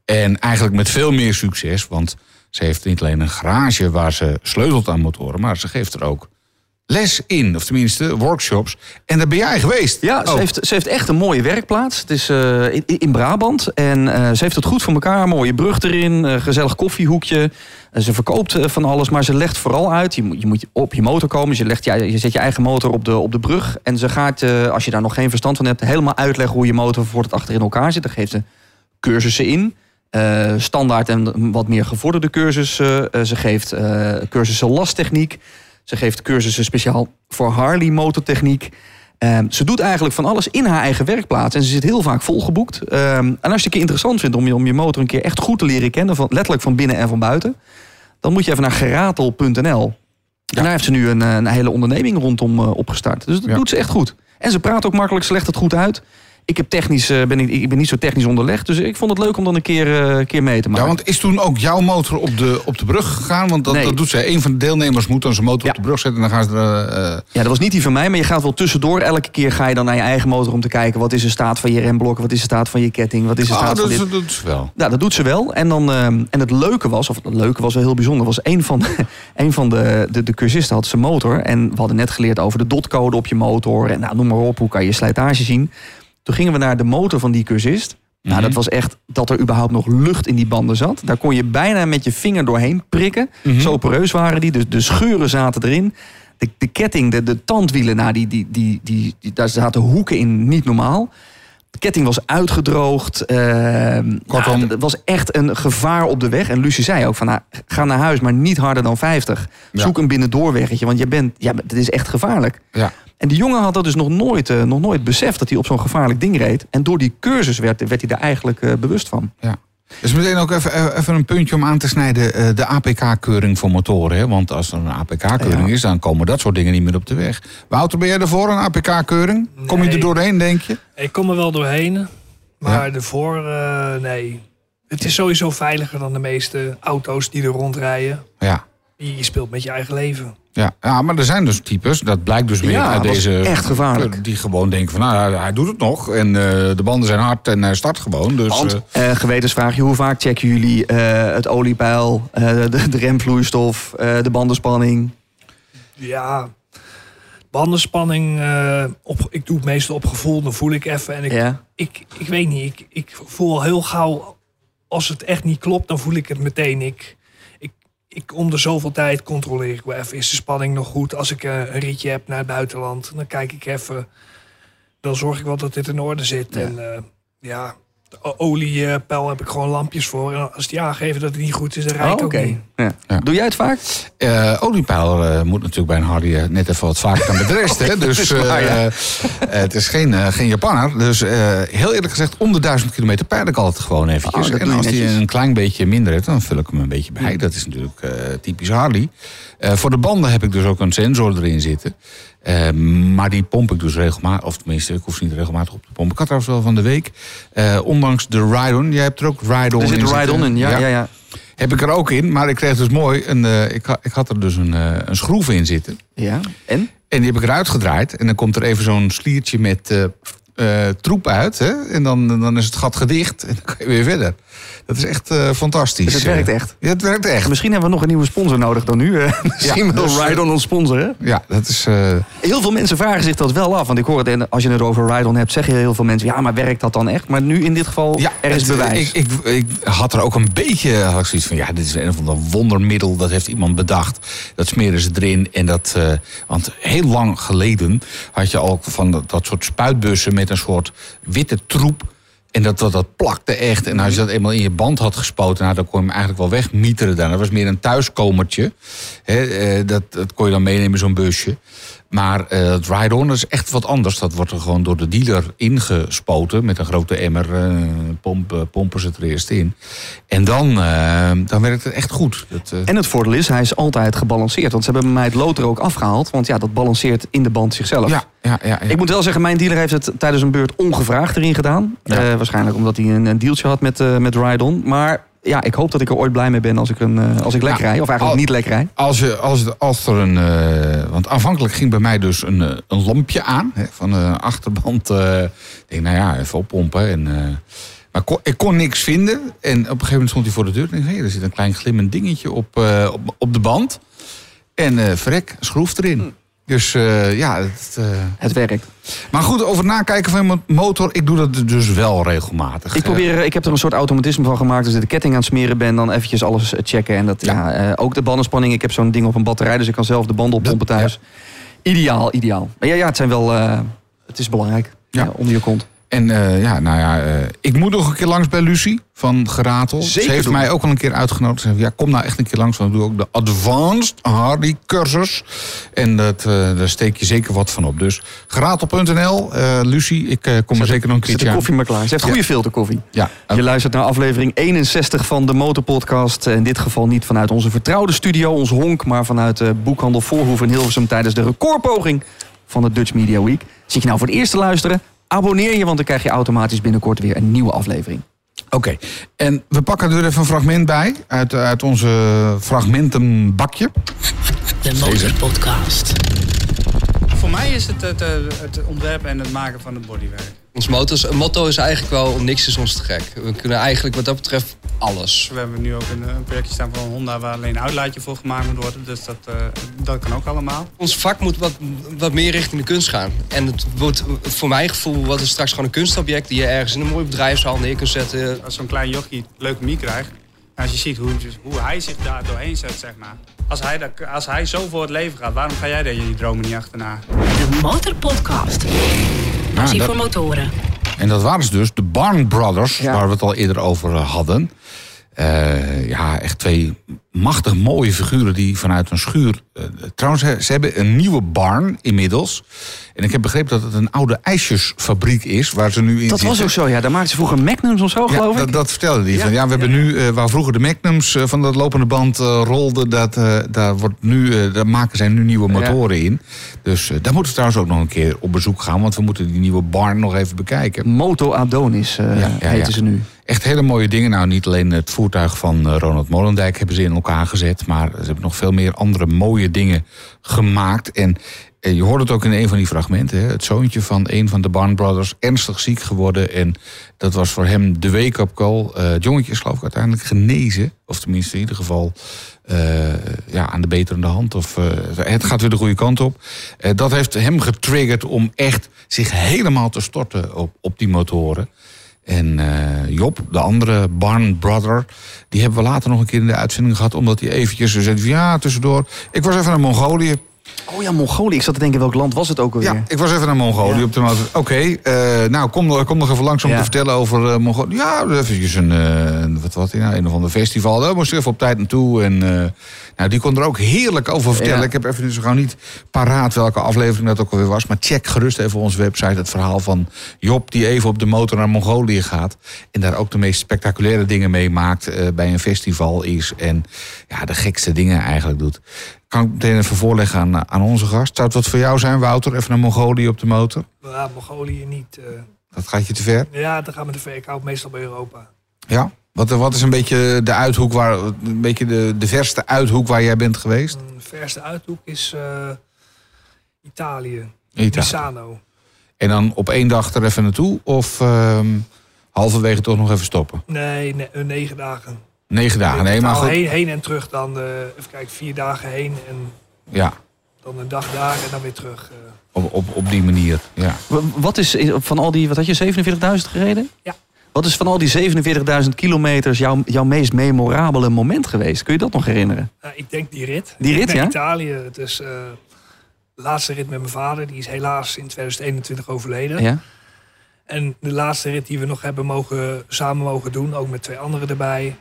En eigenlijk met veel meer succes. Want ze heeft niet alleen een garage waar ze sleutelt aan motoren... maar ze geeft er ook les in. Of tenminste, workshops. En daar ben jij geweest. Ja, ze ook. heeft, ze heeft echt een mooie werkplaats. Het is eh, in, in Brabant. En eh, ze heeft het goed voor elkaar. Mooie brug erin, gezellig koffiehoekje. Eh, ze verkoopt van alles, maar ze legt vooral uit. Je moet, je moet op je motor komen. Je, legt, je zet je eigen motor op de, op de brug. En ze gaat, als je daar nog geen verstand van hebt... helemaal uitleggen hoe je motor voor het achter in elkaar zit. Daar geeft ze cursussen in. Standaard en wat meer gevorderde cursussen. Ze geeft cursussen lasttechniek. Ze geeft cursussen speciaal voor Harley motortechniek. Ehm, ze doet eigenlijk van alles in haar eigen werkplaats. En ze zit heel vaak volgeboekt. Ehm, en als je het keer interessant vindt om je, om je motor een keer echt goed te leren kennen... Van, letterlijk van binnen en van buiten... dan moet je even naar geratel.nl. En daar heeft ze nu een, een hele onderneming rondom eh, opgestart. Dus dat Ja. doet ze echt goed. En ze praat ook makkelijk, ze legt het goed uit. Ik, heb technisch, eh, ben, ik, ik ben niet zo technisch onderlegd. Dus ik vond het leuk om dan een keer, een keer mee te maken. Ja, want is toen ook jouw motor op de, op de brug gegaan? Want dat, Nee. dat doet zij. Een van de deelnemers moet dan zijn motor Ja. op de brug zetten. En dan gaan ze er... eh, Ja, dat was niet die van mij, maar je gaat wel tussendoor. Elke keer ga je dan naar je eigen motor om te kijken... wat is de staat van je remblokken, wat is de staat van je ketting... wat is de ah, staat dat, van dit. dat is wel. Ja, dat doet ze wel. En, dan, ehm, en het leuke was, of het leuke was wel heel bijzonder... was een van, een van de, de, de cursisten had zijn motor... en we hadden net geleerd over de dotcode op je motor... en nou, noem maar op, hoe kan je slijtage zien. Toen gingen we naar de motor van die cursist... Nou, Mhm. dat was echt dat er überhaupt nog lucht in die banden zat. Daar kon je bijna met je vinger doorheen prikken. Mhm. Zo poreus waren die. Dus de scheuren zaten erin. De, de ketting, de, de tandwielen, nou, die, die, die, die, daar zaten hoeken in, niet normaal. De ketting was uitgedroogd. Kortom- het was echt een gevaar op de weg. En Lucie zei ook van, nou, ga naar huis, maar niet harder dan 50. Ja. Zoek een binnendoorweggetje, want je bent, ja, het is echt gevaarlijk. Ja. En die jongen had dat dus nog nooit, eh, nog nooit beseft dat hij op zo'n gevaarlijk ding reed. En door die cursus werd, werd hij daar eigenlijk eh, bewust van. ja. Dus meteen ook even, even een puntje om aan te snijden. eh, de APK-keuring voor motoren. Hè? Want als er een APK-keuring Ja. is, dan komen dat soort dingen niet meer op de weg. Wouter, ben jij ervoor, een APK-keuring? Kom je er doorheen, denk je? Ik kom er wel doorheen, maar ervoor, eh, nee. Het is sowieso veiliger dan de meeste auto's die er rondrijden. Ja. Je speelt met je eigen leven. Ja, ja, maar er zijn dus types, dat blijkt dus weer Ja, uit deze... echt gevaarlijk. Die gewoon denken van, nou, hij doet het nog. En eh, de banden zijn hard en hij start gewoon. Dus, Want, eh, eh, gewetensvraagje, hoe vaak checken jullie eh, het oliepeil, eh, de, de remvloeistof, eh, de bandenspanning? Ja, bandenspanning, eh, op, ik doe het meestal op gevoel, dan voel ik even. En ik, Ja. ik, ik weet niet, ik, ik voel heel gauw, als het echt niet klopt, dan voel ik het meteen. Ik, ik, om de zoveel tijd controleer ik wel even, is de spanning nog goed? Als ik eh, een ritje heb naar het buitenland, dan kijk ik even, dan zorg ik wel dat dit in orde zit. Ja. En eh, ja, oliepeil heb ik gewoon lampjes voor. En als die aangeven dat het niet goed is, dan rijd ik Oh, ook oké. niet. Ja. Ja. Doe jij het vaak? Eh, oliepeil eh, moet natuurlijk bij een Harley net even wat vaker dan bij de rest. hè? Dus eh, het is geen, geen Japanner. Dus eh, heel eerlijk gezegd, om de duizend kilometer peil ik altijd gewoon eventjes. Oh, en als die een klein beetje minder heeft, dan vul ik hem een beetje bij. Dat is natuurlijk eh, typisch Harley. Eh, voor de banden heb ik dus ook een sensor erin zitten. Eh, maar die pomp ik dus regelmatig. Of tenminste, ik hoef ze niet regelmatig op te pompen. Ik had trouwens wel van de week. eh, ondanks de ride-on. Jij hebt er ook ride-on Er zit in een ride-on in, ja, ja, ja. Heb ik er ook in, maar ik kreeg dus mooi. Een, eh, ik, ik had er dus een, een schroef in zitten. Ja, en? En die heb ik eruit gedraaid. En dan komt er even zo'n sliertje met troep uit. Hè? En dan, dan is het gat gedicht. En dan kan je weer verder. Dat is echt eh, fantastisch. Dus het werkt echt. Ja, het werkt echt. Misschien hebben we nog een nieuwe sponsor nodig dan nu. Misschien Ja, wil dus, eh, Ride-On ons sponsoren. Ja, dat is... eh, Heel veel mensen vragen zich dat wel af. Want ik hoor het, en als je het over Ride-On hebt, zeggen heel veel mensen... ja, maar werkt dat dan echt? Maar nu in dit geval, ja, er is het- bewijs. Ik, ik, ik had er ook een beetje had ik zoiets van... ja, dit is een of ander wondermiddel. Dat heeft iemand bedacht. Dat smeren ze erin. En dat, want heel lang geleden had je al van dat, dat soort spuitbussen... met een soort witte troep. En dat, dat, dat plakte echt. En als je dat eenmaal in je band had gespoten, nou, dan kon je hem eigenlijk wel wegmieteren dan. Dat was meer een thuiskomertje. Eh, dat, dat kon je dan meenemen, zo'n busje. Maar eh, het ride-on is echt wat anders. Dat wordt er gewoon door de dealer ingespoten met een grote emmer. eh, pomp, eh, pompen ze het er eerst in. En dan, dan werkt het echt goed. Dat, En het voordeel is, hij is altijd gebalanceerd. Want ze hebben mij het lood er ook afgehaald. Want ja, dat balanceert in de band zichzelf. ja, ja, ja, ja. Ik moet wel zeggen, mijn dealer heeft het tijdens een beurt ongevraagd erin gedaan. Ja. Waarschijnlijk omdat hij een, een dealtje had met, met Ride-On. Maar ja, ik hoop dat ik er ooit blij mee ben als ik, een, eh, als ik lekker Ja. rij. Of eigenlijk Al- niet lekker rij. Als, je, als, als er een. eh, want aanvankelijk ging bij mij dus een, eh, een lampje aan. Hè, van de achterband. eh, ik denk, nou ja, even oppompen. En, eh, maar kon- ik kon niks vinden. En op een gegeven moment stond hij voor de deur. En ik dacht, hé, er zit een klein glimmend dingetje op, eh, op, op de band. En eh verrek, schroef erin. Dus eh, ja, het, eh, Het werkt. maar goed, over nakijken van mijn motor, ik doe dat dus wel regelmatig. Ik, probeer, eh, ik heb er een soort automatisme van gemaakt. Als ik de ketting aan het smeren ben, dan eventjes alles checken. En dat, ja. Ja. ook de bandenspanning. Ik heb zo'n ding op een batterij, dus ik kan zelf de banden oppompen Ja. thuis. Ideaal, ideaal. Maar ja, ja, het zijn wel... het is belangrijk. Ja. Onder je kont. En eh, ja, nou ja, eh, ik moet nog een keer langs bij Lucie van Geratel. Zeker Ze heeft doen. mij ook al een keer uitgenodigd. Ze zei, ja, kom nou echt een keer langs, want ik doe ook de Advanced Hardy cursus. En dat, eh, daar steek je zeker wat van op. Dus geratel.nl, Lucie, ik kom er zeker nog een Zet keertje de aan. koffie maar klaar. Ze heeft Ja. goede filterkoffie. Ja, Je luistert naar aflevering 61 van de Motorpodcast. In dit geval niet vanuit onze vertrouwde studio, ons honk... maar vanuit de boekhandel Voorhoeven in Hilversum... tijdens de recordpoging van de Dutch Media Week. Zit je nou voor het eerst te luisteren? Abonneer je, want dan krijg je automatisch binnenkort weer een nieuwe aflevering. Oké, en we pakken er even een fragment bij uit, uit onze fragmentenbakje. De Motorpodcast. Voor mij is het het, eh, het ontwerpen en het maken van het bodywerk. Ons motto, motto is eigenlijk wel niks is ons te gek. We kunnen eigenlijk wat dat betreft alles. We hebben nu ook een, een projectje staan van Honda waar alleen een uitlaatje voor gemaakt moet worden. Dus dat, eh, dat kan ook allemaal. Ons vak moet wat, wat meer richting de kunst gaan. En het wordt voor mijn gevoel wordt het straks gewoon een kunstobject die je ergens in een mooi bedrijfszaal neer kunt zetten. Als zo'n klein jochie leukemie krijgt. En als je ziet hoe, hoe hij zich daar doorheen zet, zeg maar. Als hij, dat, als hij zo voor het leven gaat, waarom ga jij daar je dromen niet achterna? De Motorpodcast. Passie dat- voor motoren. En dat waren ze dus, de Barn Brothers, Ja. waar we het al eerder over hadden. Eh, ja, echt twee machtig mooie figuren die vanuit een schuur... eh, trouwens, ze hebben een nieuwe barn inmiddels. En ik heb begrepen dat het een oude ijsjesfabriek is, waar ze nu in Dat was ook zo, ja. Daar maakten ze vroeger Magnums of zo, Ja, geloof ik. dat, dat vertelde hij. Ja. Van, ja, we hebben nu, eh, waar vroeger de Magnums eh, van dat lopende band rolden, dat, daar, wordt nu, daar maken zij nu nieuwe motoren in. Dus daar moeten we trouwens ook nog een keer op bezoek gaan, want we moeten die nieuwe barn nog even bekijken. Moto Adonis heten ze nu. Echt hele mooie dingen. Nou, niet alleen het voertuig van Ronald Molendijk hebben ze in gezet. Maar ze hebben nog veel meer andere mooie dingen gemaakt. En eh, je hoort het ook in een van die fragmenten. Hè? Het zoontje van een van de Barn Brothers ernstig ziek geworden. En dat was voor hem de wake-up call. Eh, het jongetje is geloof ik uiteindelijk genezen. Of tenminste in ieder geval eh, ja, aan de beterende hand. Of, het gaat weer de goede kant op. Dat heeft hem getriggerd om echt zich helemaal te storten op, op die motoren. En eh, Job, de andere Barn Brother, die hebben we later nog een keer in de uitzending gehad. Omdat hij eventjes zei ja, tussendoor. Ik was even naar Mongolië. Oh ja, Mongolië. Ik zat te denken, welk land was het ook alweer? Ja, ik was even naar Mongolië Ja. op de motor. Oké, eh, nou kom, nog- kom nog even langs om Ja. te vertellen over eh, Mongolië. Ja, eventjes een, een- wat was nou, een of ander festival. Daar moest ik even op tijd naartoe. En nou, die kon er ook heerlijk over vertellen. Ja. Ik heb even zo gauw niet paraat welke aflevering dat ook alweer was. Maar check gerust even onze website het verhaal van Job... die even op de motor naar Mongolië gaat. En daar ook de meest spectaculaire dingen meemaakt eh, bij een festival is. En ja, de gekste dingen eigenlijk doet. Kan ik meteen even voorleggen aan, aan onze gast. Zou het wat voor jou zijn, Wouter? Even naar Mongolië op de motor? Ja, Mongolië niet. eh. Dat gaat je te ver? ja, dan gaan we de ver. Ik hou meestal bij Europa. Ja. Wat, wat is een beetje de uithoek waar, een beetje de, de verste uithoek waar jij bent geweest? Een verste uithoek is eh, Italië. Italië. Misano. En dan op één dag er even naartoe? Of ehm, halverwege toch nog even stoppen? Nee, ne- eh, negen dagen. Negen dagen, nee, maar goed. Heen, heen en terug dan, eh, even kijken, vier dagen heen en Ja, dan een dag daar en dan weer terug. eh. op, op, op die manier. Ja. Wat is eh, van al die, wat had je, 47.000 gereden? Ja. Wat is van al die 47.000 kilometers jouw, jouw meest memorabele moment geweest? Kun je dat nog herinneren? Nou, ik denk die rit. Die rit, ja? Italië. Het is eh, de laatste rit met mijn vader. Die is helaas in 2021 overleden. Ja. En de laatste rit die we nog hebben mogen, samen mogen doen, ook met twee anderen erbij.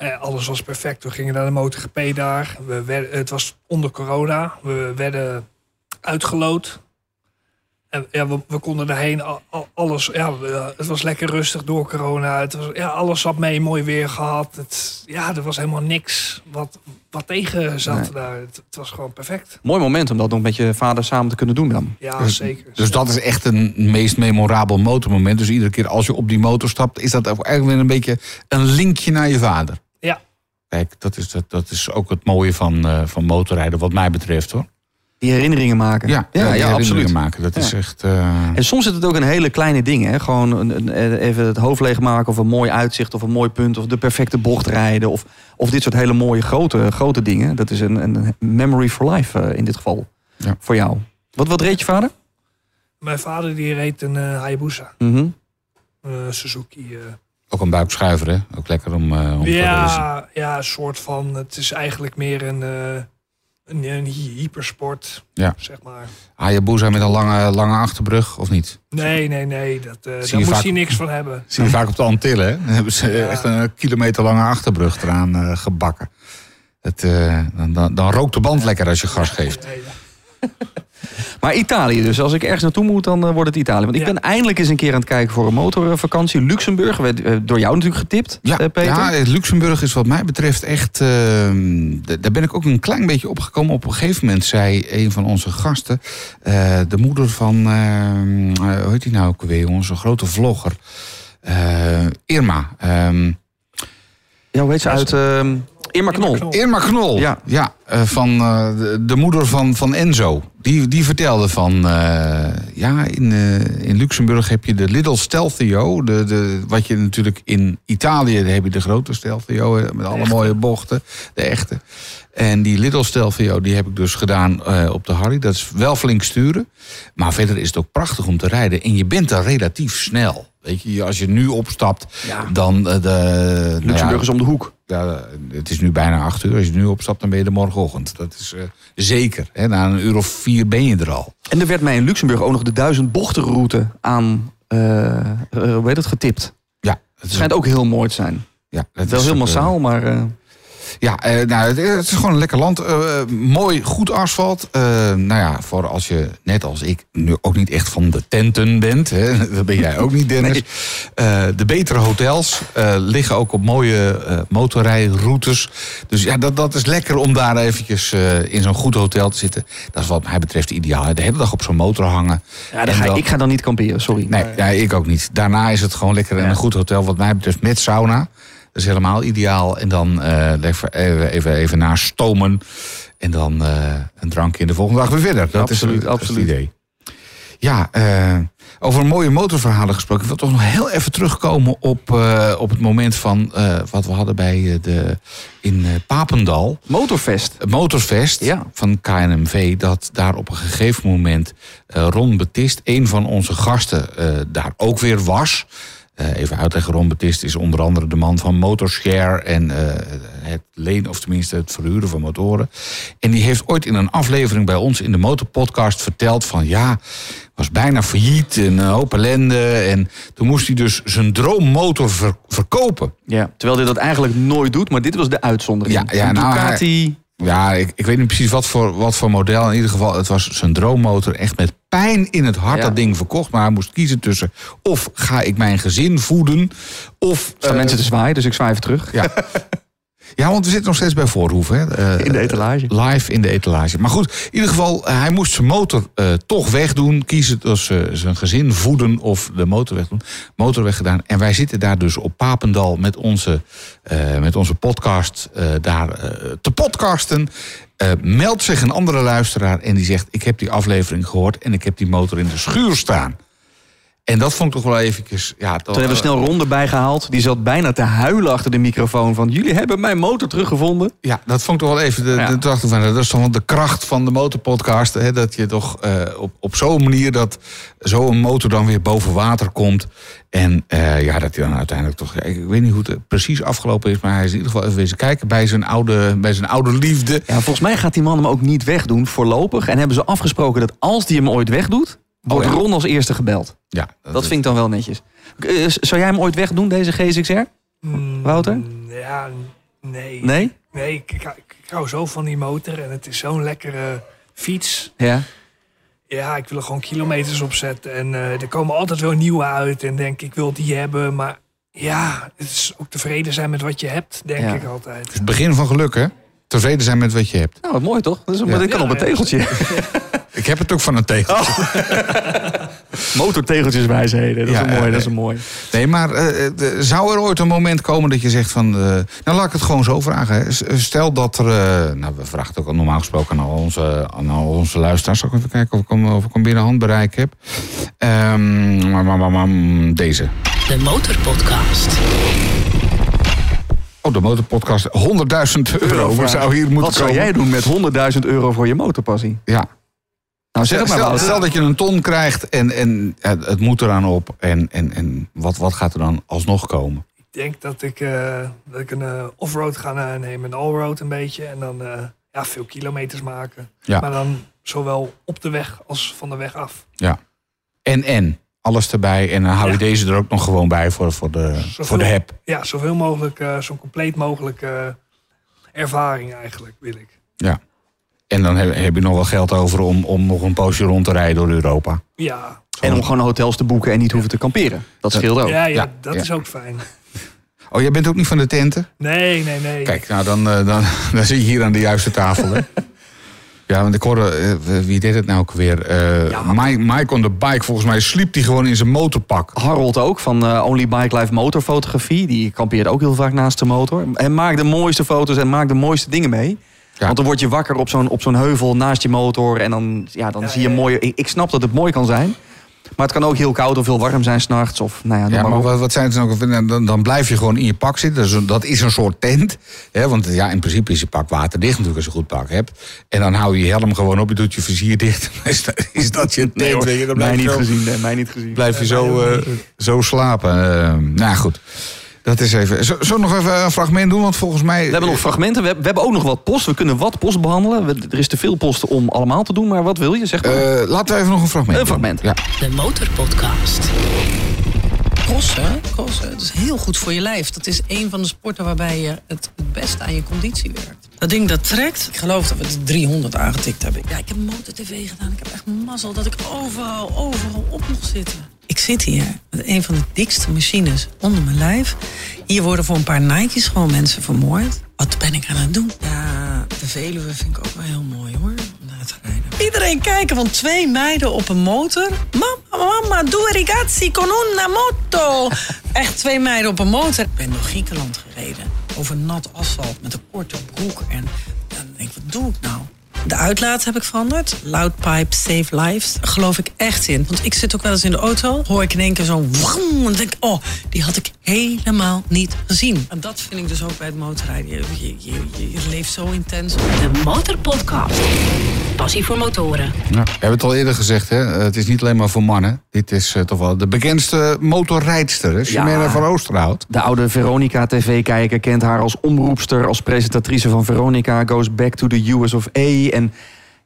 Eh, alles was perfect. We gingen naar de MotoGP daar. We werden, het was onder corona. We werden uitgeloot. En ja, we, we konden daarheen. al- al- Alles, ja, we- het was lekker rustig door corona. Het was, ja, alles zat mee, mooi weer gehad. Het, ja, er was helemaal niks wat, wat tegen zat Nee. daar. Het, het was gewoon perfect. Mooi moment om dat nog met je vader samen te kunnen doen dan. Ja, Dus- zeker. Dus dat is echt een meest memorabel motormoment. Dus iedere keer als je op die motor stapt, is dat ook eigenlijk weer een beetje een linkje naar je vader. Ja. Kijk, dat is, dat, dat is ook het mooie van, eh, van motorrijden, wat mij betreft hoor. Die herinneringen maken. Ja, ja, die ja, herinneringen absoluut. maken. Dat is echt. eh, En soms zit het ook in hele kleine dingen. Hè? Gewoon een, een- even het hoofd leegmaken of een mooi uitzicht of een mooi punt of de perfecte bocht rijden. Of, of dit soort hele mooie grote, grote dingen. Dat is een, een memory for life eh, in dit geval. Ja. Voor jou. Wat, wat reed je vader? Mijn vader die reed een eh, Hayabusa. Mhm. eh, Suzuki. Ook een buikschuiver, hè? Ook lekker om, eh om te racen. ja, ja, een soort van. Het is eigenlijk meer een, eh, een, een hy- hypersport, Ja. zeg maar. Hayabusa met een lange, lange achterbrug, of niet? Nee, nee, nee. Dat, Zie daar moest vaak- hij niks van hebben. Zie je vaak op de Antillen, hè? Dan hebben ze Ja. echt een kilometer lange achterbrug eraan gebakken. Het, dan, dan, dan rookt de band lekker als je gas geeft. Nee, ja. Maar Italië dus. Als ik ergens naartoe moet, dan eh, wordt het Italië. Want ik Ja. ben eindelijk eens een keer aan het kijken voor een motorvakantie. Luxemburg, werd door jou natuurlijk getipt, Ja, eh, Peter. ja, Luxemburg is wat mij betreft echt... eh, d- daar ben ik ook een klein beetje opgekomen. Op een gegeven moment zei een van onze gasten... eh, de moeder van... eh, eh, hoe heet die nou ook weer, onze grote vlogger... eh, Irma. ehm, Ja, hoe heet ze uit? Irma Knol. Knol. Irma Knol. Ja. ja eh, van eh, de, de moeder van, van Enzo. Die, die vertelde van... eh, ja, in, eh, in Luxemburg heb je de Little Stelvio. De, de, wat je natuurlijk in Italië... heb je de grote Stelvio met alle mooie bochten. De echte. En die Little Stelvio die heb ik dus gedaan eh, op de Harry. Dat is wel flink sturen. Maar verder is het ook prachtig om te rijden. En je bent daar relatief snel. Weet je, als je nu opstapt, dan... de, nou ja, Luxemburg is om de hoek. Ja, het is nu bijna acht uur. Als je nu opstapt, dan ben je er morgenochtend. Dat is eh, zeker. Hè? Na een uur of vier ben je er al. En er werd mij in Luxemburg ook nog de duizend bochtenroute aan, eh eh, hoe heet het, getipt. Ja, Het schijnt ook heel mooi te zijn. ja, het Wel is heel massaal, maar... Ja, eh, nou, het, het is gewoon een lekker land. Eh, mooi, goed asfalt. Eh, nou ja, voor als je, net als ik, nu ook niet echt van de tenten bent. Hè, dat ben jij ook niet, Dennis. De betere hotels liggen ook op mooie motorrijroutes. Dus ja, dat, dat is lekker om daar eventjes in zo'n goed hotel te zitten. Dat is wat mij betreft ideaal. De hele dag op zo'n motor hangen. ja, dan ga, dan- ik ga dan niet kamperen, sorry. Nee, ja, ik ook niet. Daarna is het gewoon lekker in Ja. een goed hotel, wat mij betreft, met sauna. Dat is helemaal ideaal. En dan eh, even, even, even, even naar stomen. En dan eh, een drankje in de volgende dag weer verder. Dat Absoluut, is, absoluut. het idee. Ja, eh, over mooie motorverhalen gesproken. Ik wil toch nog heel even terugkomen op, op het moment van wat we hadden bij de, in Papendal. Motorfest. Motorfest Ja. van KNMV, dat daar op een gegeven moment Ron Betist, een van onze gasten, daar ook weer was. Eh, even uitleggen, Ron is onder andere de man van Motorshare en eh, het lenen, of tenminste het verhuren van motoren. En die heeft ooit in een aflevering bij ons in de Motorpodcast verteld van ja, was bijna failliet en een hoop ellende. En toen moest hij dus zijn droommotor ver- verkopen. Ja, terwijl dit dat eigenlijk nooit doet, maar dit was de uitzondering. Ja, ja, nou, Ducati. Ja, ik, ik weet niet precies wat voor, wat voor model. In ieder geval, het was zijn droommotor. Echt met pijn in het hart Ja. dat ding verkocht. Maar hij moest kiezen tussen... of ga ik mijn gezin voeden... of... Er staan eh, mensen te zwaaien, dus ik zwaai even terug. ja. ja, want we zitten nog steeds bij Voorhoef. Hè? Eh, In de etalage. Live in de etalage. Maar goed, in ieder geval, eh, hij moest zijn motor eh, toch wegdoen. Kiezen tussen zijn gezin voeden of de motor wegdoen. Motor weggedaan. En wij zitten daar dus op Papendal met onze, eh, met onze podcast eh, daar eh, te podcasten. Eh, meldt zich een andere luisteraar en die zegt... ik heb die aflevering gehoord en ik heb die motor in de schuur staan. En dat vond ik toch wel eventjes... Ja, Toen hebben we snel Ron erbij gehaald. Die zat bijna te huilen achter de microfoon van... jullie hebben mijn motor teruggevonden. Ja, dat vond ik toch wel even de, Ja. de van, dat is toch wel de kracht van de motorpodcast. Hè, dat je toch eh, op, op zo'n manier dat zo'n motor dan weer boven water komt. En eh, ja, dat hij dan uiteindelijk toch. Ik, ik weet niet hoe het precies afgelopen is, maar hij is in ieder geval even wezen kijken bij zijn oude, bij zijn oude liefde. Ja, volgens mij gaat die man hem ook niet wegdoen voorlopig. En hebben ze afgesproken dat als die hem ooit wegdoet... Wordt Oh, ja. Ron als eerste gebeld. Ja, Dat, vind ik dan wel netjes. Eh, zou jij hem ooit wegdoen, deze GSXR? Wouter? Mm, Ja, nee. Nee? Nee, ik, ik, ik hou zo van die motor en het is zo'n lekkere fiets. Ja. Ja, ik wil er gewoon kilometers op zetten. En eh, er komen altijd wel nieuwe uit. En denk ik wil die hebben. Maar ja, het is ook tevreden zijn met wat je hebt, denk Ja. ik altijd. Het begin van geluk, hè? Tevreden zijn met wat je hebt. Nou, wat mooi toch? Dat, is een, Ja. dat kan Ja, op een ja. tegeltje. Ik heb het ook van een tegeltje. Motortegeltjeswijsheden, dat is Ja, mooi, dat is een nee. mooi. Nee, maar eh, eh, zou er ooit een moment komen dat je zegt van... eh, nou, laat ik het gewoon zo vragen. Hè. Stel dat er... eh, nou, we vragen het ook al normaal gesproken aan al onze, aan al onze luisteraars. Zal ik even kijken of ik hem, of ik hem binnen handbereik heb. Ehm, maar, maar, maar, maar, mm, deze. De Motorpodcast. Oh, de motorpodcast. 100.000 euro. Wat zou hier moeten Wat zou jij doen met 100.000 euro voor je motorpassie? Ja. Nou, zeg het maar, stel, stel dat je een ton krijgt en, en het, het moet eraan op. En, en, en wat, wat gaat er dan alsnog komen? Ik denk dat ik, eh, dat ik een eh, offroad ga nemen. Een allroad een beetje. En dan eh, ja, veel kilometers maken. Ja. Maar dan zowel op de weg als van de weg af. Ja. En, en. Alles erbij. En dan hou je deze er ook nog gewoon bij voor, voor, de, Zoveel- voor de heb. Ja, zoveel mogelijk, eh, zo'n compleet mogelijke ervaring eigenlijk wil ik. Ja. En dan heb, heb je nog wel geld over om, om nog een poosje rond te rijden door Europa. Ja, En om gewoon hotels te boeken en niet hoeven te kamperen. Dat scheelt ook. ja, ja, Ja, dat ja. is ook fijn. Oh, jij bent ook niet van de tenten? Nee, nee, nee. Kijk, nou dan, eh, dan, dan zit je hier aan de juiste tafel. Hè? Ja, want ik hoorde, eh, wie deed het nou ook weer? Eh Mike, Mike on the bike, volgens mij sliep hij gewoon in zijn motorpak. Harold ook van eh, Only Bike Life Motorfotografie. Die kampeert ook heel vaak naast de motor. En maakt de mooiste foto's en maakt de mooiste dingen mee. Want dan word je wakker op zo'n, op zo'n heuvel naast je motor. En dan, ja, dan zie je mooie... Ik, ik snap dat het mooi kan zijn. Maar het kan ook heel koud of heel warm zijn s'nachts. Of nou ja, Ja, maar wat, wat zijn het dan, ook? Dan, dan blijf je gewoon in je pak zitten. Dat is een, dat is een soort tent. Hè? Want ja, in principe is je pak waterdicht natuurlijk als je een goed pak hebt. En dan hou je je helm gewoon op, je doet je vizier dicht. Is dat, is dat je tent? Nee, hoor. Dan mij je niet zo- gezien. Nee, mij niet gezien. Blijf je zo, eh, zo slapen. Eh, nou goed, dat is even... Zullen we nog even een fragment doen? Want volgens mij... We hebben nog fragmenten. We hebben, we hebben ook nog wat post. We kunnen wat post behandelen. We- er is te veel post om allemaal te doen. Maar wat wil je? Zeg maar. Eh, laten we even nog een fragment Een fragment. Ja. De Motorpodcast. Crossen, crossen, dat is heel goed voor je lijf. Dat is een van de sporten waarbij je het, het beste aan je conditie werkt. Dat ding dat trekt. Ik geloof dat we de 300 aangetikt hebben. Ja, ik heb motor-tv gedaan. Ik heb echt mazzel dat ik overal, overal op mag zitten. Ik zit hier met een van de dikste machines onder mijn lijf. Hier worden voor een paar Nike's gewoon mensen vermoord. Wat ben ik aan het doen? Ja, de Veluwe vind ik ook wel heel mooi hoor. Naar te rijden. Iedereen kijken van twee meiden op een motor. Mama, mama, due ragazzi con una moto. Echt twee meiden op een motor. Ik ben door Griekenland gereden. Over nat asfalt met een korte broek. En dan denk ik, wat doe ik nou? De uitlaat heb ik veranderd. Loud pipe, save lives. Daar geloof ik echt in. Want ik zit ook wel eens in de auto. Hoor ik in één keer zo'n... En dan denk ik, oh, die had ik helemaal niet gezien. En dat vind ik dus ook bij het motorrijden. Je, je, je, leeft zo intens. De Motorpodcast. Passie voor motoren. Ja, we hebben het al eerder gezegd, hè? het is niet alleen maar voor mannen. Dit is eh, toch wel de bekendste motorrijdster, hè? Chimène van Oosterhout. De oude Veronica-tv-kijker kent haar als omroepster, als presentatrice van Veronica, Goes Back to the US of A. En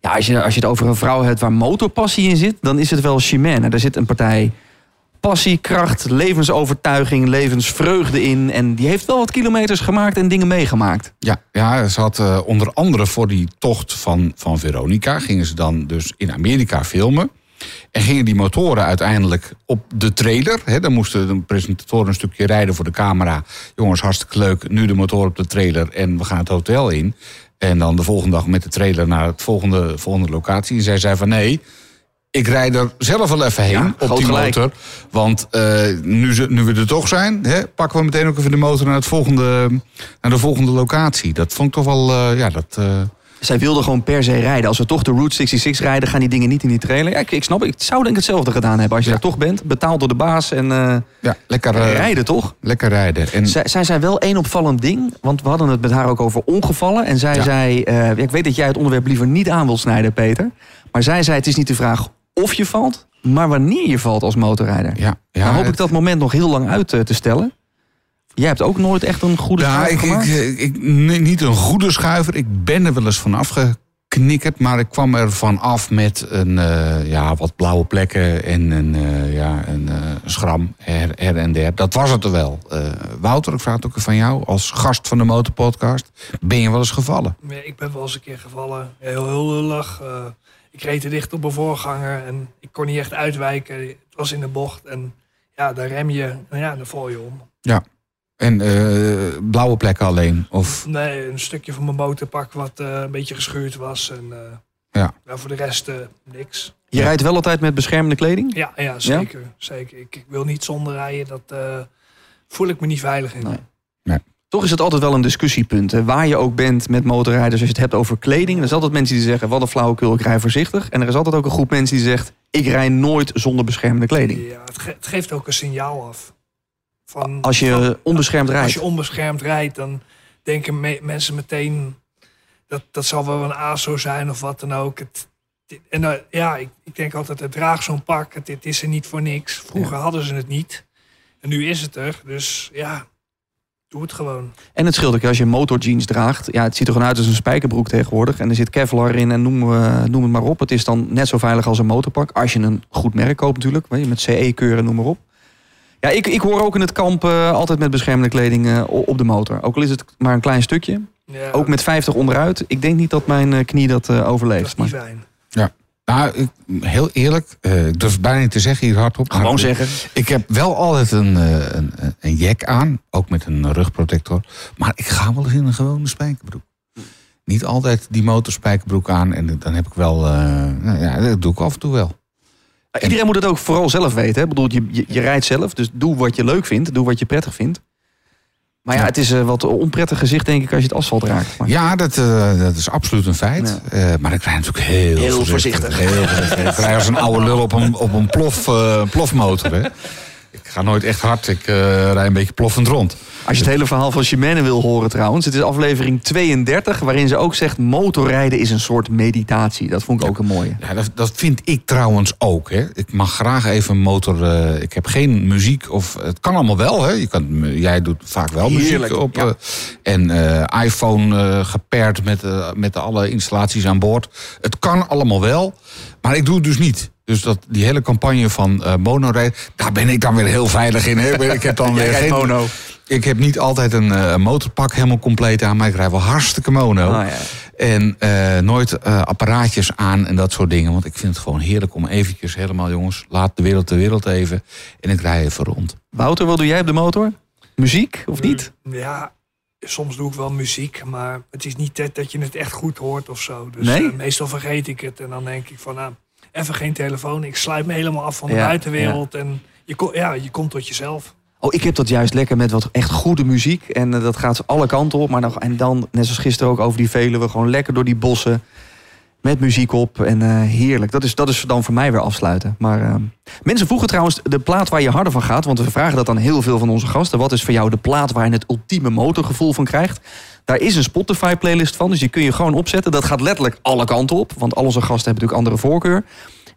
ja, als je, als je het over een vrouw hebt waar motorpassie in zit, dan is het wel Chimène. Daar zit een partij passie, kracht, levensovertuiging, levensvreugde in. En die heeft wel wat kilometers gemaakt en dingen meegemaakt. Ja, ja, ze had eh, onder andere voor die tocht van, van Veronica... gingen ze dan dus in Amerika filmen. En gingen die motoren uiteindelijk op de trailer. Hè, dan moesten de presentatoren een stukje rijden voor de camera. Jongens, hartstikke leuk. Nu de motor op de trailer en we gaan het hotel in. En dan de volgende dag met de trailer naar het volgende, volgende locatie. En zij zei van nee, ik rijd er zelf wel even heen Ja, op die gelijk. motor. Want eh, nu, ze, nu we er toch zijn, hè, pakken we meteen ook even de motor naar, het volgende, naar de volgende locatie. Dat vond ik toch wel, eh, ja, dat... eh, Zij wilde gewoon per se rijden. Als we toch de Route 66 rijden, gaan die dingen niet in die trailer. Ja, ik, ik snap. Ik zou denk ik hetzelfde gedaan hebben. Als je daar toch bent, betaald door de baas en eh, ja, lekker eh, rijden toch? Lekker rijden. En, Zij, zij zei wel één opvallend ding. Want we hadden het met haar ook over ongevallen. En zij Ja. zei, eh, ja, ik weet dat jij het onderwerp liever niet aan wil snijden, Peter. Maar zij zei, het is niet de vraag of je valt, maar wanneer je valt als motorrijder. ja, ja, nou hoop ik dat moment nog heel lang uit te stellen. Jij hebt ook nooit echt een goede Ja, schuif ik, gemaakt? ik, ik, nee, niet een goede schuiver. Ik ben er wel eens van geknikkerd, maar ik kwam er van af met een, eh, ja, wat blauwe plekken en een, eh, ja, een eh, schram her, her en der. Dat was het er wel. Eh, Wouter, ik vraag het ook van jou als gast van de Motorpodcast. Ben je wel eens gevallen? Nee, ik ben wel eens een keer gevallen. Heel, heel lullig. Eh, ik reed te dicht op een voorganger en ik kon niet echt uitwijken. Het was in de bocht en ja, dan rem je. Nou ja, dan val je om. Ja. En eh, blauwe plekken alleen? Of, Nee, een stukje van mijn motorpak wat eh, een beetje geschuurd was. En eh, ja. nou, voor de rest eh, niks. Je rijdt wel altijd met beschermende kleding? Ja, ja zeker. zeker. Ik, ik wil niet zonder rijden. Dat eh, voel ik me niet veilig in. Toch is het altijd wel een discussiepunt. Hè? Waar je ook bent met motorrijders, als je het hebt over kleding. Er zijn altijd mensen die zeggen, wat een flauwekul, ik rij voorzichtig. En er is altijd ook een groep mensen die zegt, ik rij nooit zonder beschermende kleding. Ja, het, ge- het geeft ook een signaal af. Van, Als je onbeschermd rijdt. Als je onbeschermd rijdt, dan denken me- mensen meteen... Dat, dat zal wel een ASO zijn of wat dan ook. Het, dit- en eh, ja, ik, ik denk altijd, het draag zo'n pak. Het, het is er niet voor niks. Vroeger hadden ze het niet. En nu is het er. Dus ja, doe het gewoon. En het scheelt ook als je motorjeans draagt. Ja, het ziet er gewoon uit als een spijkerbroek tegenwoordig. En er zit Kevlar in en noem, eh, noem het maar op. Het is dan net zo veilig als een motorpak. Als je een goed merk koopt natuurlijk. Met CE-keuren, noem maar op. Ja, ik, ik hoor ook in het kamp eh, altijd met beschermende kleding eh, op de motor. Ook al is het maar een klein stukje. Ja, Ook met 50 onderuit. Ik denk niet dat mijn eh, knie dat eh, overleeft. niet Maar- fijn. Ja. Nou, ik, heel eerlijk, eh, ik durf het bijna niet te zeggen hier hardop. Gewoon ik- zeggen. Ik heb wel altijd een, eh, een, een- jack aan, ook met een rugprotector. Maar ik ga wel eens in een gewone spijkerbroek. Niet altijd die motorspijkerbroek aan en dan heb ik wel, eh, nou ja, dat doe ik af en toe wel. Ja, Iedereen moet het ook vooral zelf weten. Hè? Ik bedoel, je, je, je rijdt zelf, dus doe wat je leuk vindt. Doe wat je prettig vindt. Maar ja, het is een wat onprettig gezicht, denk ik, als je het asfalt raakt. Maar- Ja, dat, eh, dat is absoluut een feit. Eh, maar ik rij natuurlijk heel, Heel voorzichtig. Heel voorzichtig. ik rij als een oude lul op een, op een plof, eh, plofmotor. Hè. Ik ga nooit echt hard, ik eh, rij een beetje ploffend rond. Als je het hele verhaal van Chimène wil horen trouwens. Het is aflevering 32, waarin ze ook zegt... motorrijden is een soort meditatie. Dat vond ik ook een mooie. Ja, dat, dat vind ik trouwens ook. Hè. Ik mag graag even een motor. eh, ik heb geen muziek of het kan allemaal wel. Hè. Je kan, jij doet vaak wel Heerlijk, muziek op. ja. eh, en eh, iPhone eh, gepaard met, eh, met alle installaties aan boord. Het kan allemaal wel, maar ik doe het dus niet. Dus dat, die hele campagne van eh monorijden, daar ben ik dan weer heel veilig in. Hè. Ik heb dan weer geen mono. Ik heb niet altijd een eh, motorpak helemaal compleet aan, maar ik rij wel hartstikke mono. Ah, ja. En eh, nooit eh, apparaatjes aan en dat soort dingen. Want ik vind het gewoon heerlijk om eventjes helemaal, jongens, laat de wereld de wereld even. En ik rij even rond. Wouter, wat doe jij op de motor? Muziek of niet? Ja, soms doe ik wel muziek, maar het is niet dat, dat je het echt goed hoort of zo. Dus Nee? meestal vergeet ik het en dan denk ik van, nou, even geen telefoon. Ik sluit me helemaal af van de Ja, buitenwereld en je, ko- ja, je komt tot jezelf. Oh, ik heb dat juist lekker met wat echt goede muziek. En eh, dat gaat alle kanten op. Maar dan, en dan, net zoals gisteren ook over die Veluwe, gewoon lekker door die bossen. Met muziek op en eh, heerlijk. Dat is, dat is dan voor mij weer afsluiten. Maar eh, mensen vroegen trouwens de plaat waar je harder van gaat. Want we vragen dat aan heel veel van onze gasten. Wat is voor jou de plaat waar je het ultieme motorgevoel van krijgt? Daar is een Spotify playlist van. Dus die kun je gewoon opzetten. Dat gaat letterlijk alle kanten op. Want al onze gasten hebben natuurlijk andere voorkeur.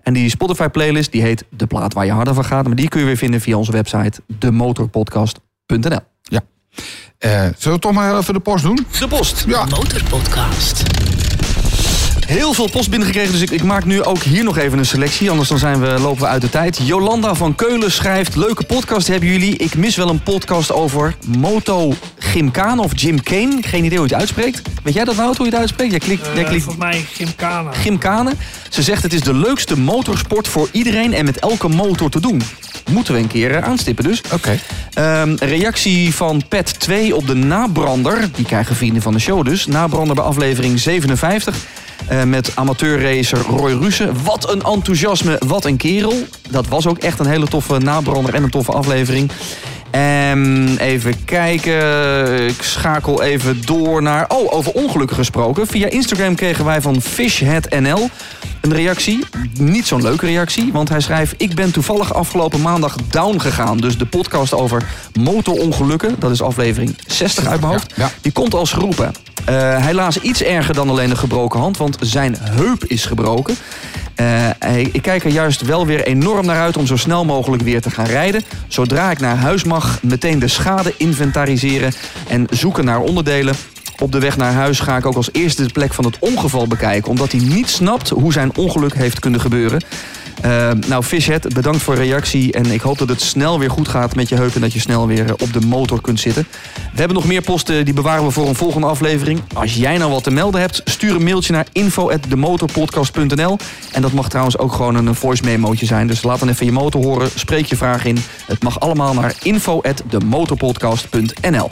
En die Spotify playlist die heet De plaat waar je harder van gaat. Maar die kun je weer vinden via onze website demotorpodcast.nl. Ja. Eh, zullen we toch maar even de post doen? De post. Ja. Motorpodcast. Heel veel post binnengekregen, dus ik, ik maak nu ook hier nog even een selectie. Anders dan zijn we, lopen we uit de tijd. Jolanda van Keulen schrijft... Leuke podcast hebben jullie. Ik mis wel een podcast over Moto Gymkhana of Jim Kane. Geen idee hoe je het uitspreekt. Weet jij dat nou, hoe je het uitspreekt? Jij klikt, jij Eh, klikt volgens mij Gymkhana. Gymkhana. Ze zegt het is de leukste motorsport voor iedereen en met elke motor te doen. Moeten we een keer eh, aanstippen dus. Oké. Ehm, reactie van Pet 2 op de nabrander. Die krijgen vrienden van de show dus. Nabrander bij aflevering 57. Eh, met amateurracer Roy Russen. Wat een enthousiasme, wat een kerel. Dat was ook echt een hele toffe nabrander en een toffe aflevering. Even kijken. Ik schakel even door naar. Oh, over ongelukken gesproken. Via Instagram kregen wij van FishheadNL een reactie. Niet zo'n leuke reactie, want hij schrijft: Ik ben toevallig afgelopen maandag down gegaan. Dus de podcast over motorongelukken, dat is aflevering 60 uit mijn hoofd. Die komt als geroepen. Eh, helaas iets erger dan alleen een gebroken hand, want zijn heup is gebroken. Eh, ik kijk er juist wel weer enorm naar uit om zo snel mogelijk weer te gaan rijden. Zodra ik naar huis mag, meteen de schade inventariseren en zoeken naar onderdelen Op de weg naar huis ga ik ook als eerste de plek van het ongeval bekijken. Omdat hij niet snapt hoe zijn ongeluk heeft kunnen gebeuren. Uh, nou, Fishhead, bedankt voor de reactie. En ik hoop dat het snel weer goed gaat met je heup. En dat je snel weer op de motor kunt zitten. We hebben nog meer posten, die bewaren we voor een volgende aflevering. Als jij nou wat te melden hebt, stuur een mailtje naar info.demotorpodcast.nl. En dat mag trouwens ook gewoon een voice memootje zijn. Dus laat dan even je motor horen, spreek je vraag in. Het mag allemaal naar info.demotorpodcast.nl.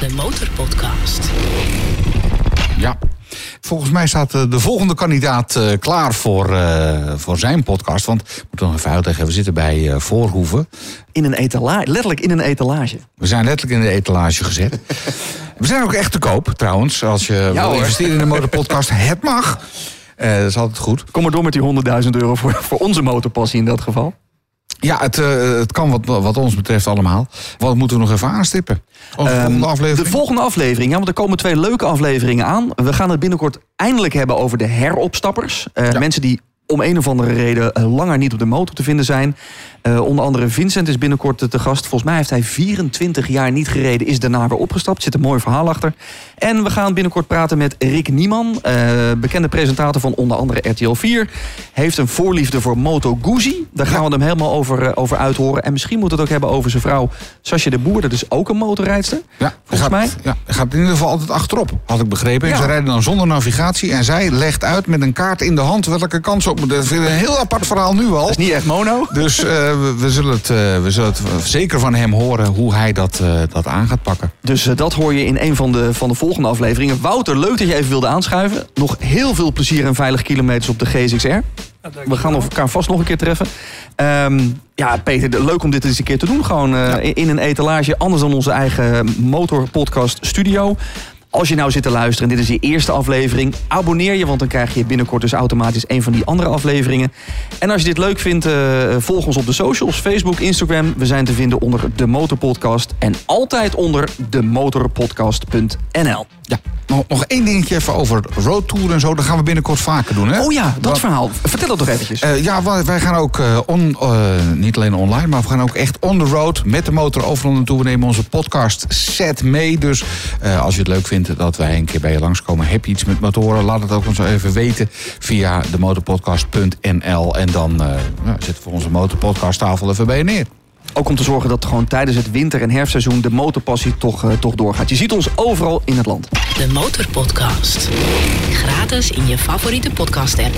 De Motorpodcast. Ja. Volgens mij staat eh, de volgende kandidaat eh, klaar voor, uh, voor zijn podcast. Want ik moet nog even uitleggen, we zitten bij uh, Voorhoeven. In een etalage, letterlijk in een etalage. We zijn letterlijk in de etalage gezet. we zijn ook echt te koop, trouwens. Als je Ja, wil investeren in de motorpodcast, het mag. Eh, dat is altijd goed. Kom maar door met die 100.000 euro voor, voor onze motorpassie in dat geval. Ja, het, eh, het kan wat, wat ons betreft allemaal. Wat moeten we nog even aanstippen? Onze Ehm, volgende aflevering? De volgende aflevering, ja, want er komen twee leuke afleveringen aan. We gaan het binnenkort eindelijk hebben over de heropstappers. Eh, Mensen die om een of andere reden eh, langer niet op de motor te vinden zijn. Eh, onder andere Vincent is binnenkort te gast. Volgens mij heeft hij 24 jaar niet gereden, is daarna weer opgestapt. Zit een mooi verhaal achter. En we gaan binnenkort praten met Rick Nieman, eh, bekende presentator van onder andere RTL 4. Heeft een voorliefde voor Moto Guzzi. Daar gaan we hem helemaal over, eh, over uithoren. En misschien moeten we het ook hebben over zijn vrouw Sasje de Boer. Dat is ook een motorrijdster. Ja, volgens mij. Ja, gaat in ieder geval altijd achterop, had ik begrepen. En Ja. ze rijden dan zonder navigatie. En zij legt uit met een kaart in de hand welke kant ze op moet. Dat vind ik een heel apart verhaal nu al. Dat is niet echt mono. Dus we, we zullen het, eh, we zullen het zeker van hem horen hoe hij dat, eh, dat aan gaat pakken. Dus eh, dat hoor je in een van de, van de volgende afleveringen. Wouter, leuk dat je even wilde aanschuiven. Nog heel veel plezier en veilige kilometers op de GSXR. We gaan elkaar vast nog een keer treffen. Ehm, ja, Peter, leuk om dit eens een keer te doen. Gewoon eh, in- in een etalage, anders dan onze eigen motorpodcast studio. Als je nou zit te luisteren en dit is je eerste aflevering, abonneer je, want dan krijg je binnenkort dus automatisch een van die andere afleveringen. En als je dit leuk vindt, eh, volg ons op de socials, Facebook, Instagram. We zijn te vinden onder de Motorpodcast en altijd onder demotorpodcast.nl. Ja, nog, nog één dingetje even over roadtour en zo. Dat gaan we binnenkort vaker doen. Hè? Oh ja, dat verhaal. Vertel dat toch eventjes. Eh, ja, wij, gaan ook eh, on, eh, niet alleen online, maar we gaan ook echt on the road met de motor overal naartoe. We nemen onze podcast set mee. Dus eh, als je het leuk vindt dat wij een keer bij je langskomen, heb je iets met motoren, laat het ook ons even weten via demotorpodcast.nl. En dan eh nou, zetten we onze motorpodcasttafel even bij je neer. Ook om te zorgen dat gewoon tijdens het winter- en herfstseizoen de motorpassie toch, eh, toch doorgaat. Je ziet ons overal in het land. De Motorpodcast. Gratis in je favoriete podcast app.